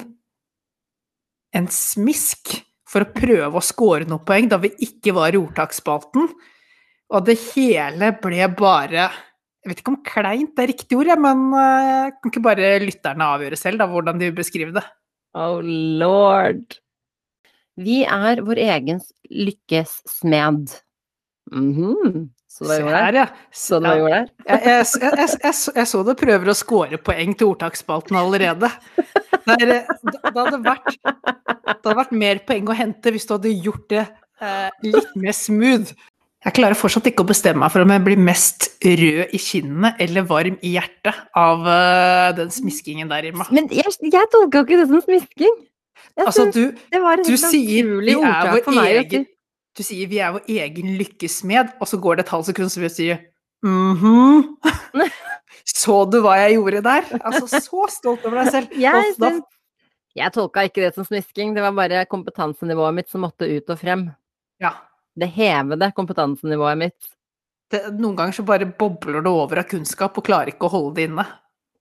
en smisk for å prøve å score noen poeng da vi ikke var i ordtaksspalten, og det hele ble bare Jeg vet ikke om kleint er riktig ord, men eh, kan ikke bare lytterne avgjøre selv da, hvordan de vil beskrive det? Oh lord. Vi er vår egen lykkes smed. Mhm. Så det var der? her, ja. Så det jeg der? Jeg, jeg, jeg, jeg, så- du prøver å score poeng til ordtaksspalten allerede. Er, eh, det, hadde vært, det hadde vært mer poeng å hente hvis du hadde gjort det eh, litt mer smooth. Jeg klarer fortsatt ikke å bestemme meg for om jeg blir mest rød i kinnene eller varm i hjertet av uh, den smiskingen der, Irma. Men jeg, jeg tolka ikke det som smisking. Altså, du, det var et du helt sier vi er vår egen Du sier vi er vår egen lykkesmed, og så går det et halvt sekund, så vil du si mhm. [laughs] Så du hva jeg gjorde der? Altså, så stolt over deg selv. [laughs] Jeg, synes, jeg tolka ikke det som smisking, det var bare kompetansenivået mitt som måtte ut og frem. Ja. Det hevede kompetansenivået mitt. Det, noen ganger så bare bobler det over av kunnskap og klarer ikke å holde det inne.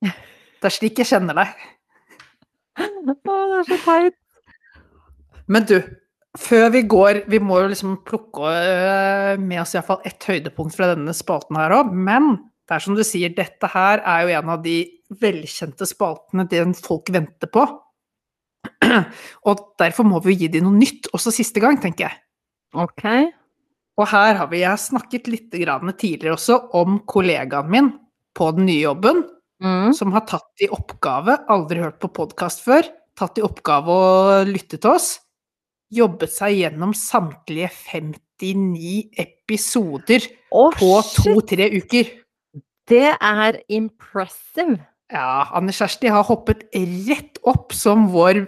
Det er slik jeg kjenner deg. Å, det er så teit. Men du, før vi går Vi må jo liksom plukke øh, med oss iallfall ett høydepunkt fra denne spalten her òg. Men det er som du sier, dette her er jo en av de velkjente spaltene den folk venter på. [clears throat] Og derfor må vi jo gi dem noe nytt også siste gang, tenker jeg. Ok. Og her har vi Jeg har snakket litt grann tidligere også om kollegaen min på den nye jobben, Mm. som har tatt i oppgave, aldri hørt på podkast før, tatt i oppgave å lytte til oss, jobbet seg gjennom samtlige 59 episoder oh, på to-tre uker. Det er impressive. Ja, Anne Kjersti har hoppet rett opp som vår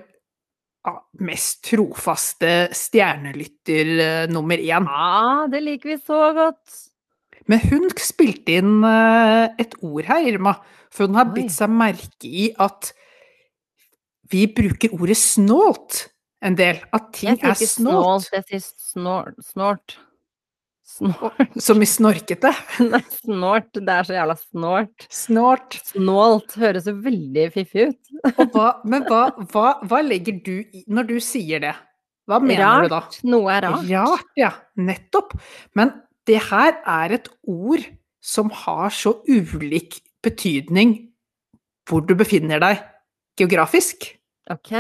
mest trofaste stjernelytter eh, nummer én. Ja, det liker vi så godt. Men hun spilte inn eh, et ord her, Irma, for hun har bitt seg merke i at vi bruker ordet snålt en del. At ting er snålt. snålt, jeg sier snort. Snort. Snort. Som i snorkete. [laughs] Nei, snort. Det er så jævla snort. Snålt. Snålt høres jo veldig fiffig ut. Hva, men hva, hva, hva legger du i når du sier det? Hva mener du da? Rart. Noe er rart. Rart, ja. Nettopp. Men det her er et ord som har så ulik betydning hvor du befinner deg geografisk. Ok.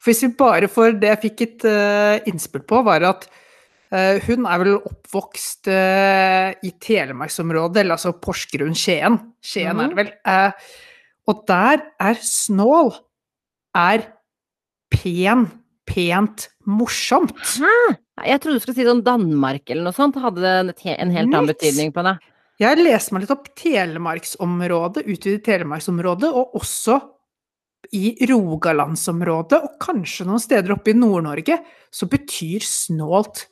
For hvis vi bare får Det jeg fikk et uh, innspill på, var at uh, hun er vel oppvokst uh, i Telemarksområdet, eller altså Porsgrunn-Skien. Skien er Mhm. det vel. Eh, og der er snål er pen, pent, morsomt. Jeg trodde du skulle si sånn Danmark eller noe sånt. Hadde det en helt annen betydning på det. Jeg leser meg litt opp Telemarksområdet, utvidet Telemarksområdet, og også i Rogalandsområdet, og kanskje noen steder oppe i Nord-Norge, så betyr snålt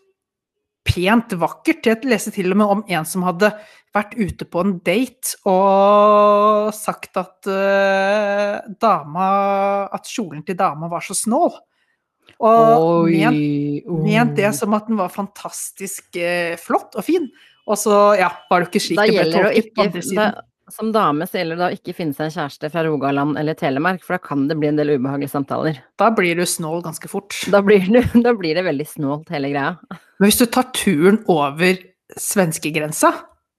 pent vakkert. Jeg leste til og med om en som hadde vært ute på en date og sagt at uh, dama At kjolen til dama var så snål. Og ment, ment det som at den var fantastisk uh, flott og fin. Og så, ja, var det ikke slik Da det ble tolket på andre da, siden. Som dame så gjelder det å ikke finne seg en kjæreste fra Rogaland eller Telemark, for da kan det bli en del ubehagelige samtaler. Da blir du snål ganske fort. Da blir, du, [laughs] da blir det veldig snålt, hele greia. Men hvis du tar turen over svenskegrensa,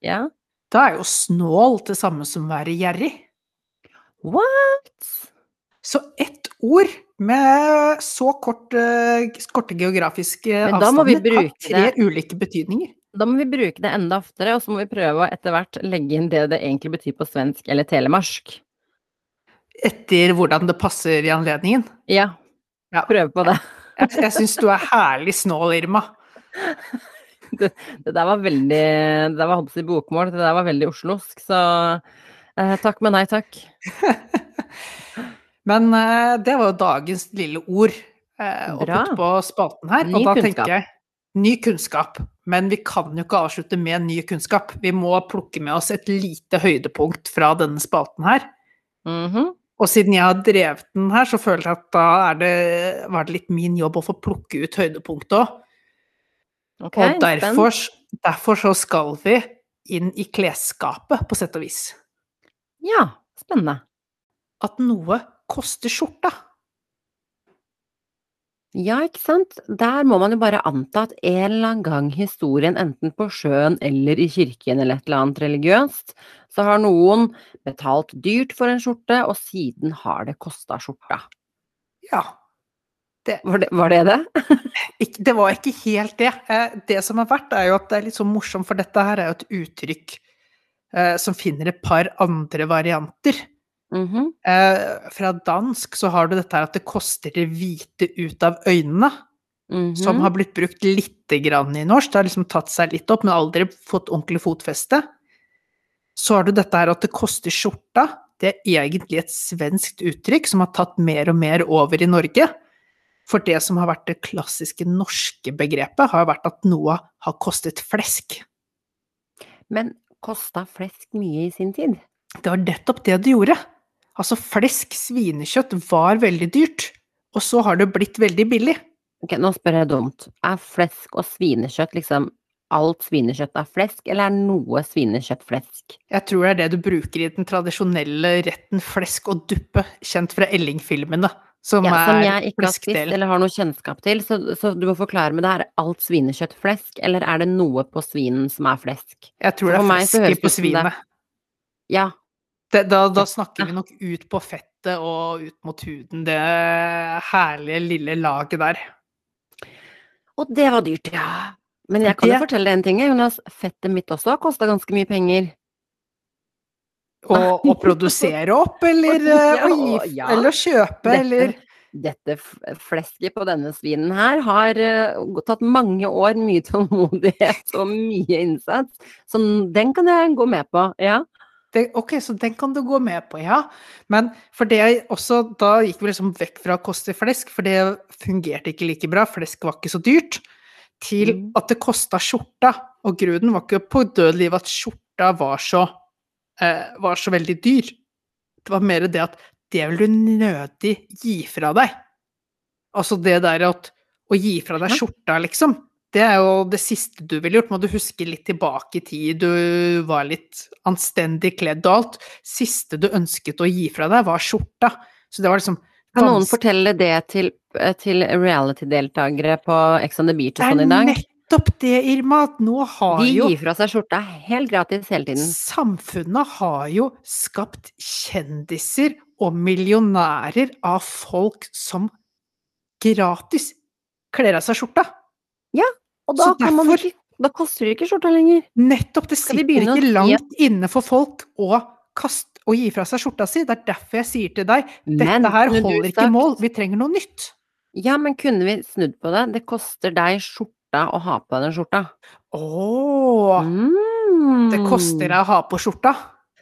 Ja. da er jo snål det samme som å være gjerrig. What? Så ett ord med så kort, eh, korte geografiske Men da må vi avstander har tre det. ulike betydninger. Da må vi bruke det enda oftere, og så må vi prøve å etter hvert legge inn det det egentlig betyr på svensk eller telemarsk. Etter hvordan det passer i anledningen. Ja, Ja. prøve på det. Jeg, jeg syns du er herlig snål, Irma. [laughs] Det der var veldig Det der var Hobbes i bokmål, det der var veldig oslosk, så eh, takk, men nei takk. [laughs] Men eh, det var jo dagens lille ord eh, putte på spalten her. Ny og da kunnskap. tenker jeg ny kunnskap. Men vi kan jo ikke avslutte med ny kunnskap. Vi må plukke med oss et lite høydepunkt fra denne spalten her. Mhm. Og siden jeg har drevet den her, så føler jeg at da er det, var det litt min jobb å få plukke ut høydepunktet òg. Okay, og derfor, derfor så skal vi inn i klesskapet, på sett og vis. Ja, spennende. At noe koster skjorta. Ja, ikke sant? Der må man jo bare anta at en eller annen gang historien, enten på sjøen eller i kirken eller et eller annet religiøst, så har noen betalt dyrt for en skjorte, og siden har det kosta skjorta. Ja. Var det var det? det? [laughs] Det var ikke helt det. Eh, Det som har vært, er jo at det er litt så morsomt, for dette her er jo et uttrykk eh, som finner et par andre varianter. Mhm. Eh, fra dansk så har du dette her at det koster det hvite ut av øynene, som Mhm. har blitt brukt lite grann i norsk. Det har liksom tatt seg litt opp, men aldri fått ordentlig fotfeste. Så har du dette her at det koster skjorta. Det er egentlig et svenskt uttrykk som har tatt mer og mer over i Norge. For det som har vært det klassiske norske begrepet, har vært at noe har kostet flesk. Men kosta flesk mye i sin tid? Det var nettopp det det gjorde. Altså, flesk, svinekjøtt, var veldig dyrt, og så har det blitt veldig billig. Ok, nå spør jeg dumt. Er flesk og svinekjøtt liksom alt svinekjøtt er flesk, eller er noe svinekjøtt flesk? Jeg tror det er det du bruker i den tradisjonelle retten flesk og duppe, kjent fra Elling-filmene, som Ja, som jeg ikke har spist eller har noe kjennskap til, så, så du må forklare meg det. Er alt svinekjøtt flesk, eller er det noe på svinen som er flesk? Jeg tror det er flesk på svinet. Ja, Det, da, da snakker vi nok ut på fettet og ut mot huden, det herlige lille laget der. og det var dyrt, ja. Men jeg kan jo Det- fortelle deg en ting, Jonas. Fettet mitt også har kosta ganske mye penger. Å, produsere opp, eller [laughs] ja, å gi, Ja, eller kjøpe, Dette- eller Dette flesket på denne svinen her har uh, tatt mange år, mye tålmodighet og mye innsats. Så den kan jeg gå med på, ja. Det, Ok, så den kan du gå med på, ja. Men for det jeg også Da gikk vi liksom vekk fra å koste flesk, for det fungerte ikke like bra. Flesk var ikke så dyrt. Til Mm. at det kosta skjorta. Og grunnen var ikke på død liv at skjorta var så eh, var så veldig dyr. Det var mer det at det vil du nødig gi fra deg. Altså det der at å gi fra deg skjorta, liksom. Det er jo det siste du ville gjort. Må du huske litt tilbake i tid, du var litt anstendig kledd og alt. Siste du ønsket å gi fra deg, var skjorta. Så det var liksom Kan noen fortelle det til, eh, til reality-deltakere på Ex on the Beach og sånn i dag? nettopp det, Irma, at nå har De gir fra seg skjorta helt gratis hele tiden. Samfunnet har jo skapt kjendiser og millionærer av folk som gratis kler av seg skjorta. Og da, Så kan man derfor- ikke, da koster det ikke skjorta lenger. Nettopp, det sitter å ikke langt inne for folk å kaste og gi fra seg skjorta si. Det er derfor jeg sier til deg, dette Men her holder ikke mål, vi trenger noe nytt. Ja, men kunne vi snudd på det? Det koster deg skjorta å ha på deg den skjorta. Åh, Mm. det koster deg å ha på skjorta.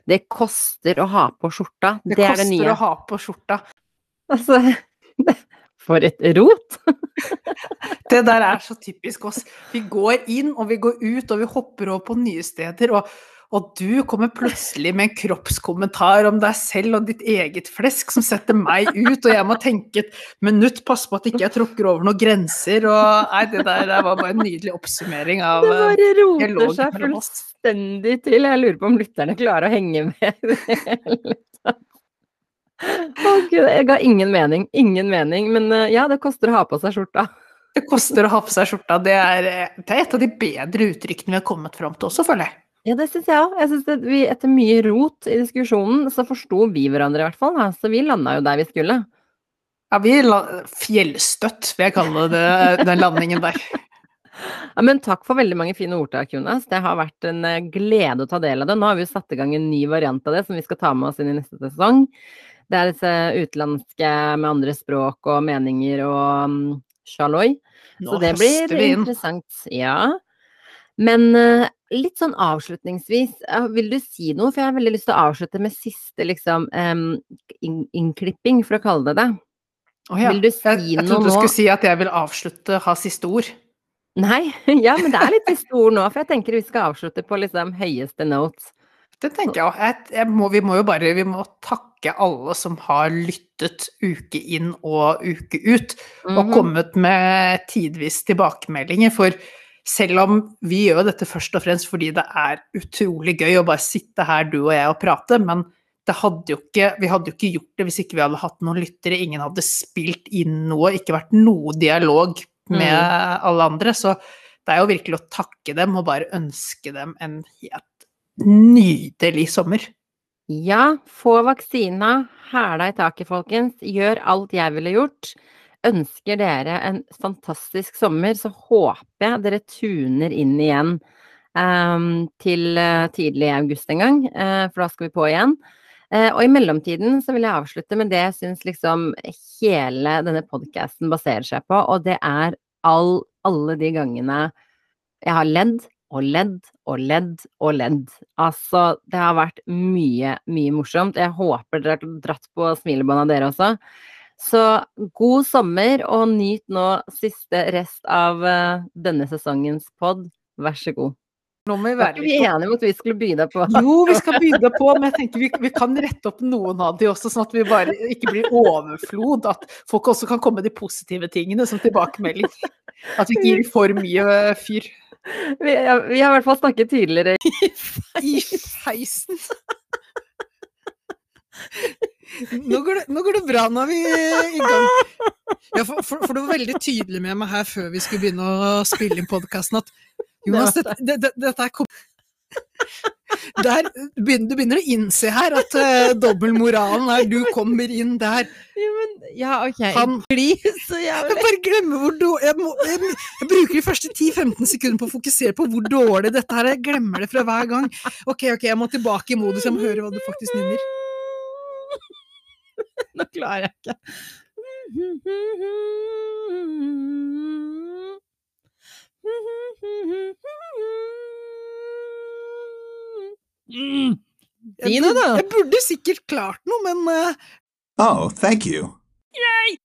Det koster å ha på skjorta. Det, Det, er det koster å ha på skjorta. Altså, [laughs] for et rot! [laughs] Det der er så typisk oss. Vi går inn, og vi går ut, og vi hopper over på nye steder, og, og du kommer plutselig med en kroppskommentar om deg selv og ditt eget flesk som setter meg ut, og jeg må tenke et minutt, passe på at ikke jeg tråkker over noen grenser, og nei, det der, det var bare en nydelig oppsummering av Det eh, bare roter seg fullstendig til. Jeg lurer på om lytterne klarer å henge med. [laughs] Å gud, jeg ga ingen mening. Ingen mening. Men eh, ja, det koster å ha på seg skjorta. Det koster å ha på seg skjorta. Det er, eh, det er et av de bedre uttrykkene vi har kommet fram til også, føler jeg. Ja, det syns jeg òg. Jeg synes at vi etter mye rot i diskusjonen, så forsto vi hverandre i hvert fall. Så vi landa jo der vi skulle. Ja, vi la, fjellstøtt, vil jeg kalle det, den landingen der. [laughs] Ja, men takk for veldig mange fine ordtak, Jonas. Det har vært en eh, glede å ta del av det. Nå har vi jo satt i gang en ny variant av det som vi skal ta med oss inn i neste sesong. Det er disse utenlandske med andre språk og meninger og um, sjaloi. Så det blir interessant. Ja. Men eh, litt sånn avslutningsvis, eh, vil du si noe? For jeg har veldig lyst til å avslutte med siste liksom innklipping, for å kalle det det. Oh, ja. Vil du si jeg, jeg noe trodde du skulle si at jeg vil avslutte, ha siste ord. Nei, [laughs] ja, men det er litt siste ord nå, for jeg tenker vi skal avslutte på liksom høyeste notes. Det tenker jeg òg. Vi må jo bare vi må takke alle som har lyttet uke inn og uke ut, og Mhm. kommet med tidvis tilbakemeldinger. For selv om vi gjør dette først og fremst fordi det er utrolig gøy å bare sitte her, du og jeg, og prate, men det hadde ikke, vi hadde jo ikke gjort det hvis ikke vi hadde hatt noen lyttere, ingen hadde spilt inn noe, ikke vært noe dialog med Mm. alle andre. Så det er jo virkelig å takke dem og bare ønske dem en helt nydelig sommer. Ja, få vaksina, hæla i taket, folkens. Gjør alt jeg ville gjort. Ønsker dere en fantastisk sommer, så håper jeg dere tuner inn igjen um, til eh, tidlig i august en gang, uh, for da skal vi på igjen. Uh, og i mellomtiden så vil jeg avslutte med det jeg syns liksom hele denne podkasten baserer seg på, og det er all, alle de gangene jeg har ledd og ledd og ledd og ledd. Altså, det har vært mye, mye morsomt. Jeg håper dere har dratt på smilebånda dere også. Så god sommer, og nyt nå siste rest av uh, denne sesongens pod. Vær så god. Nå må vi være litt enige om at vi skulle by deg på? Jo, vi skal begynne på, men jeg tenker vi, vi kan rette opp noen av de også, sånn at vi bare ikke blir overflod. At folk også kan komme med de positive tingene som tilbakemelding. At vi ikke gir for mye fyr. Vi, vi har i hvert fall snakket tydeligere. [laughs] I feisen! Nå går, det, nå går det bra, nå er vi i gang. Ja, for, for, for du var veldig tydelig med meg her før vi skulle begynne å spille inn podkasten at Jonas, Det dette, det, det, dette er [laughs] Der begynner, du begynner å innse her at uh, dobbeltmoralen er du kommer inn der. Ja, ok. Han Bli så Jeg jævlig. bare glemmer hvor dårlig jeg, jeg, jeg bruker de første 10-15 sekundene på å fokusere på hvor dårlig dette her er. Jeg glemmer det fra hver gang. Ok, ok, jeg må tilbake i modus, jeg må høre hva du faktisk nynner. [laughs] Nå klarer jeg ikke. Jeg [laughs] Mm. Jeg, burde, jeg, burde, sikkert klart noe, men uh... Oh, thank you. Yay!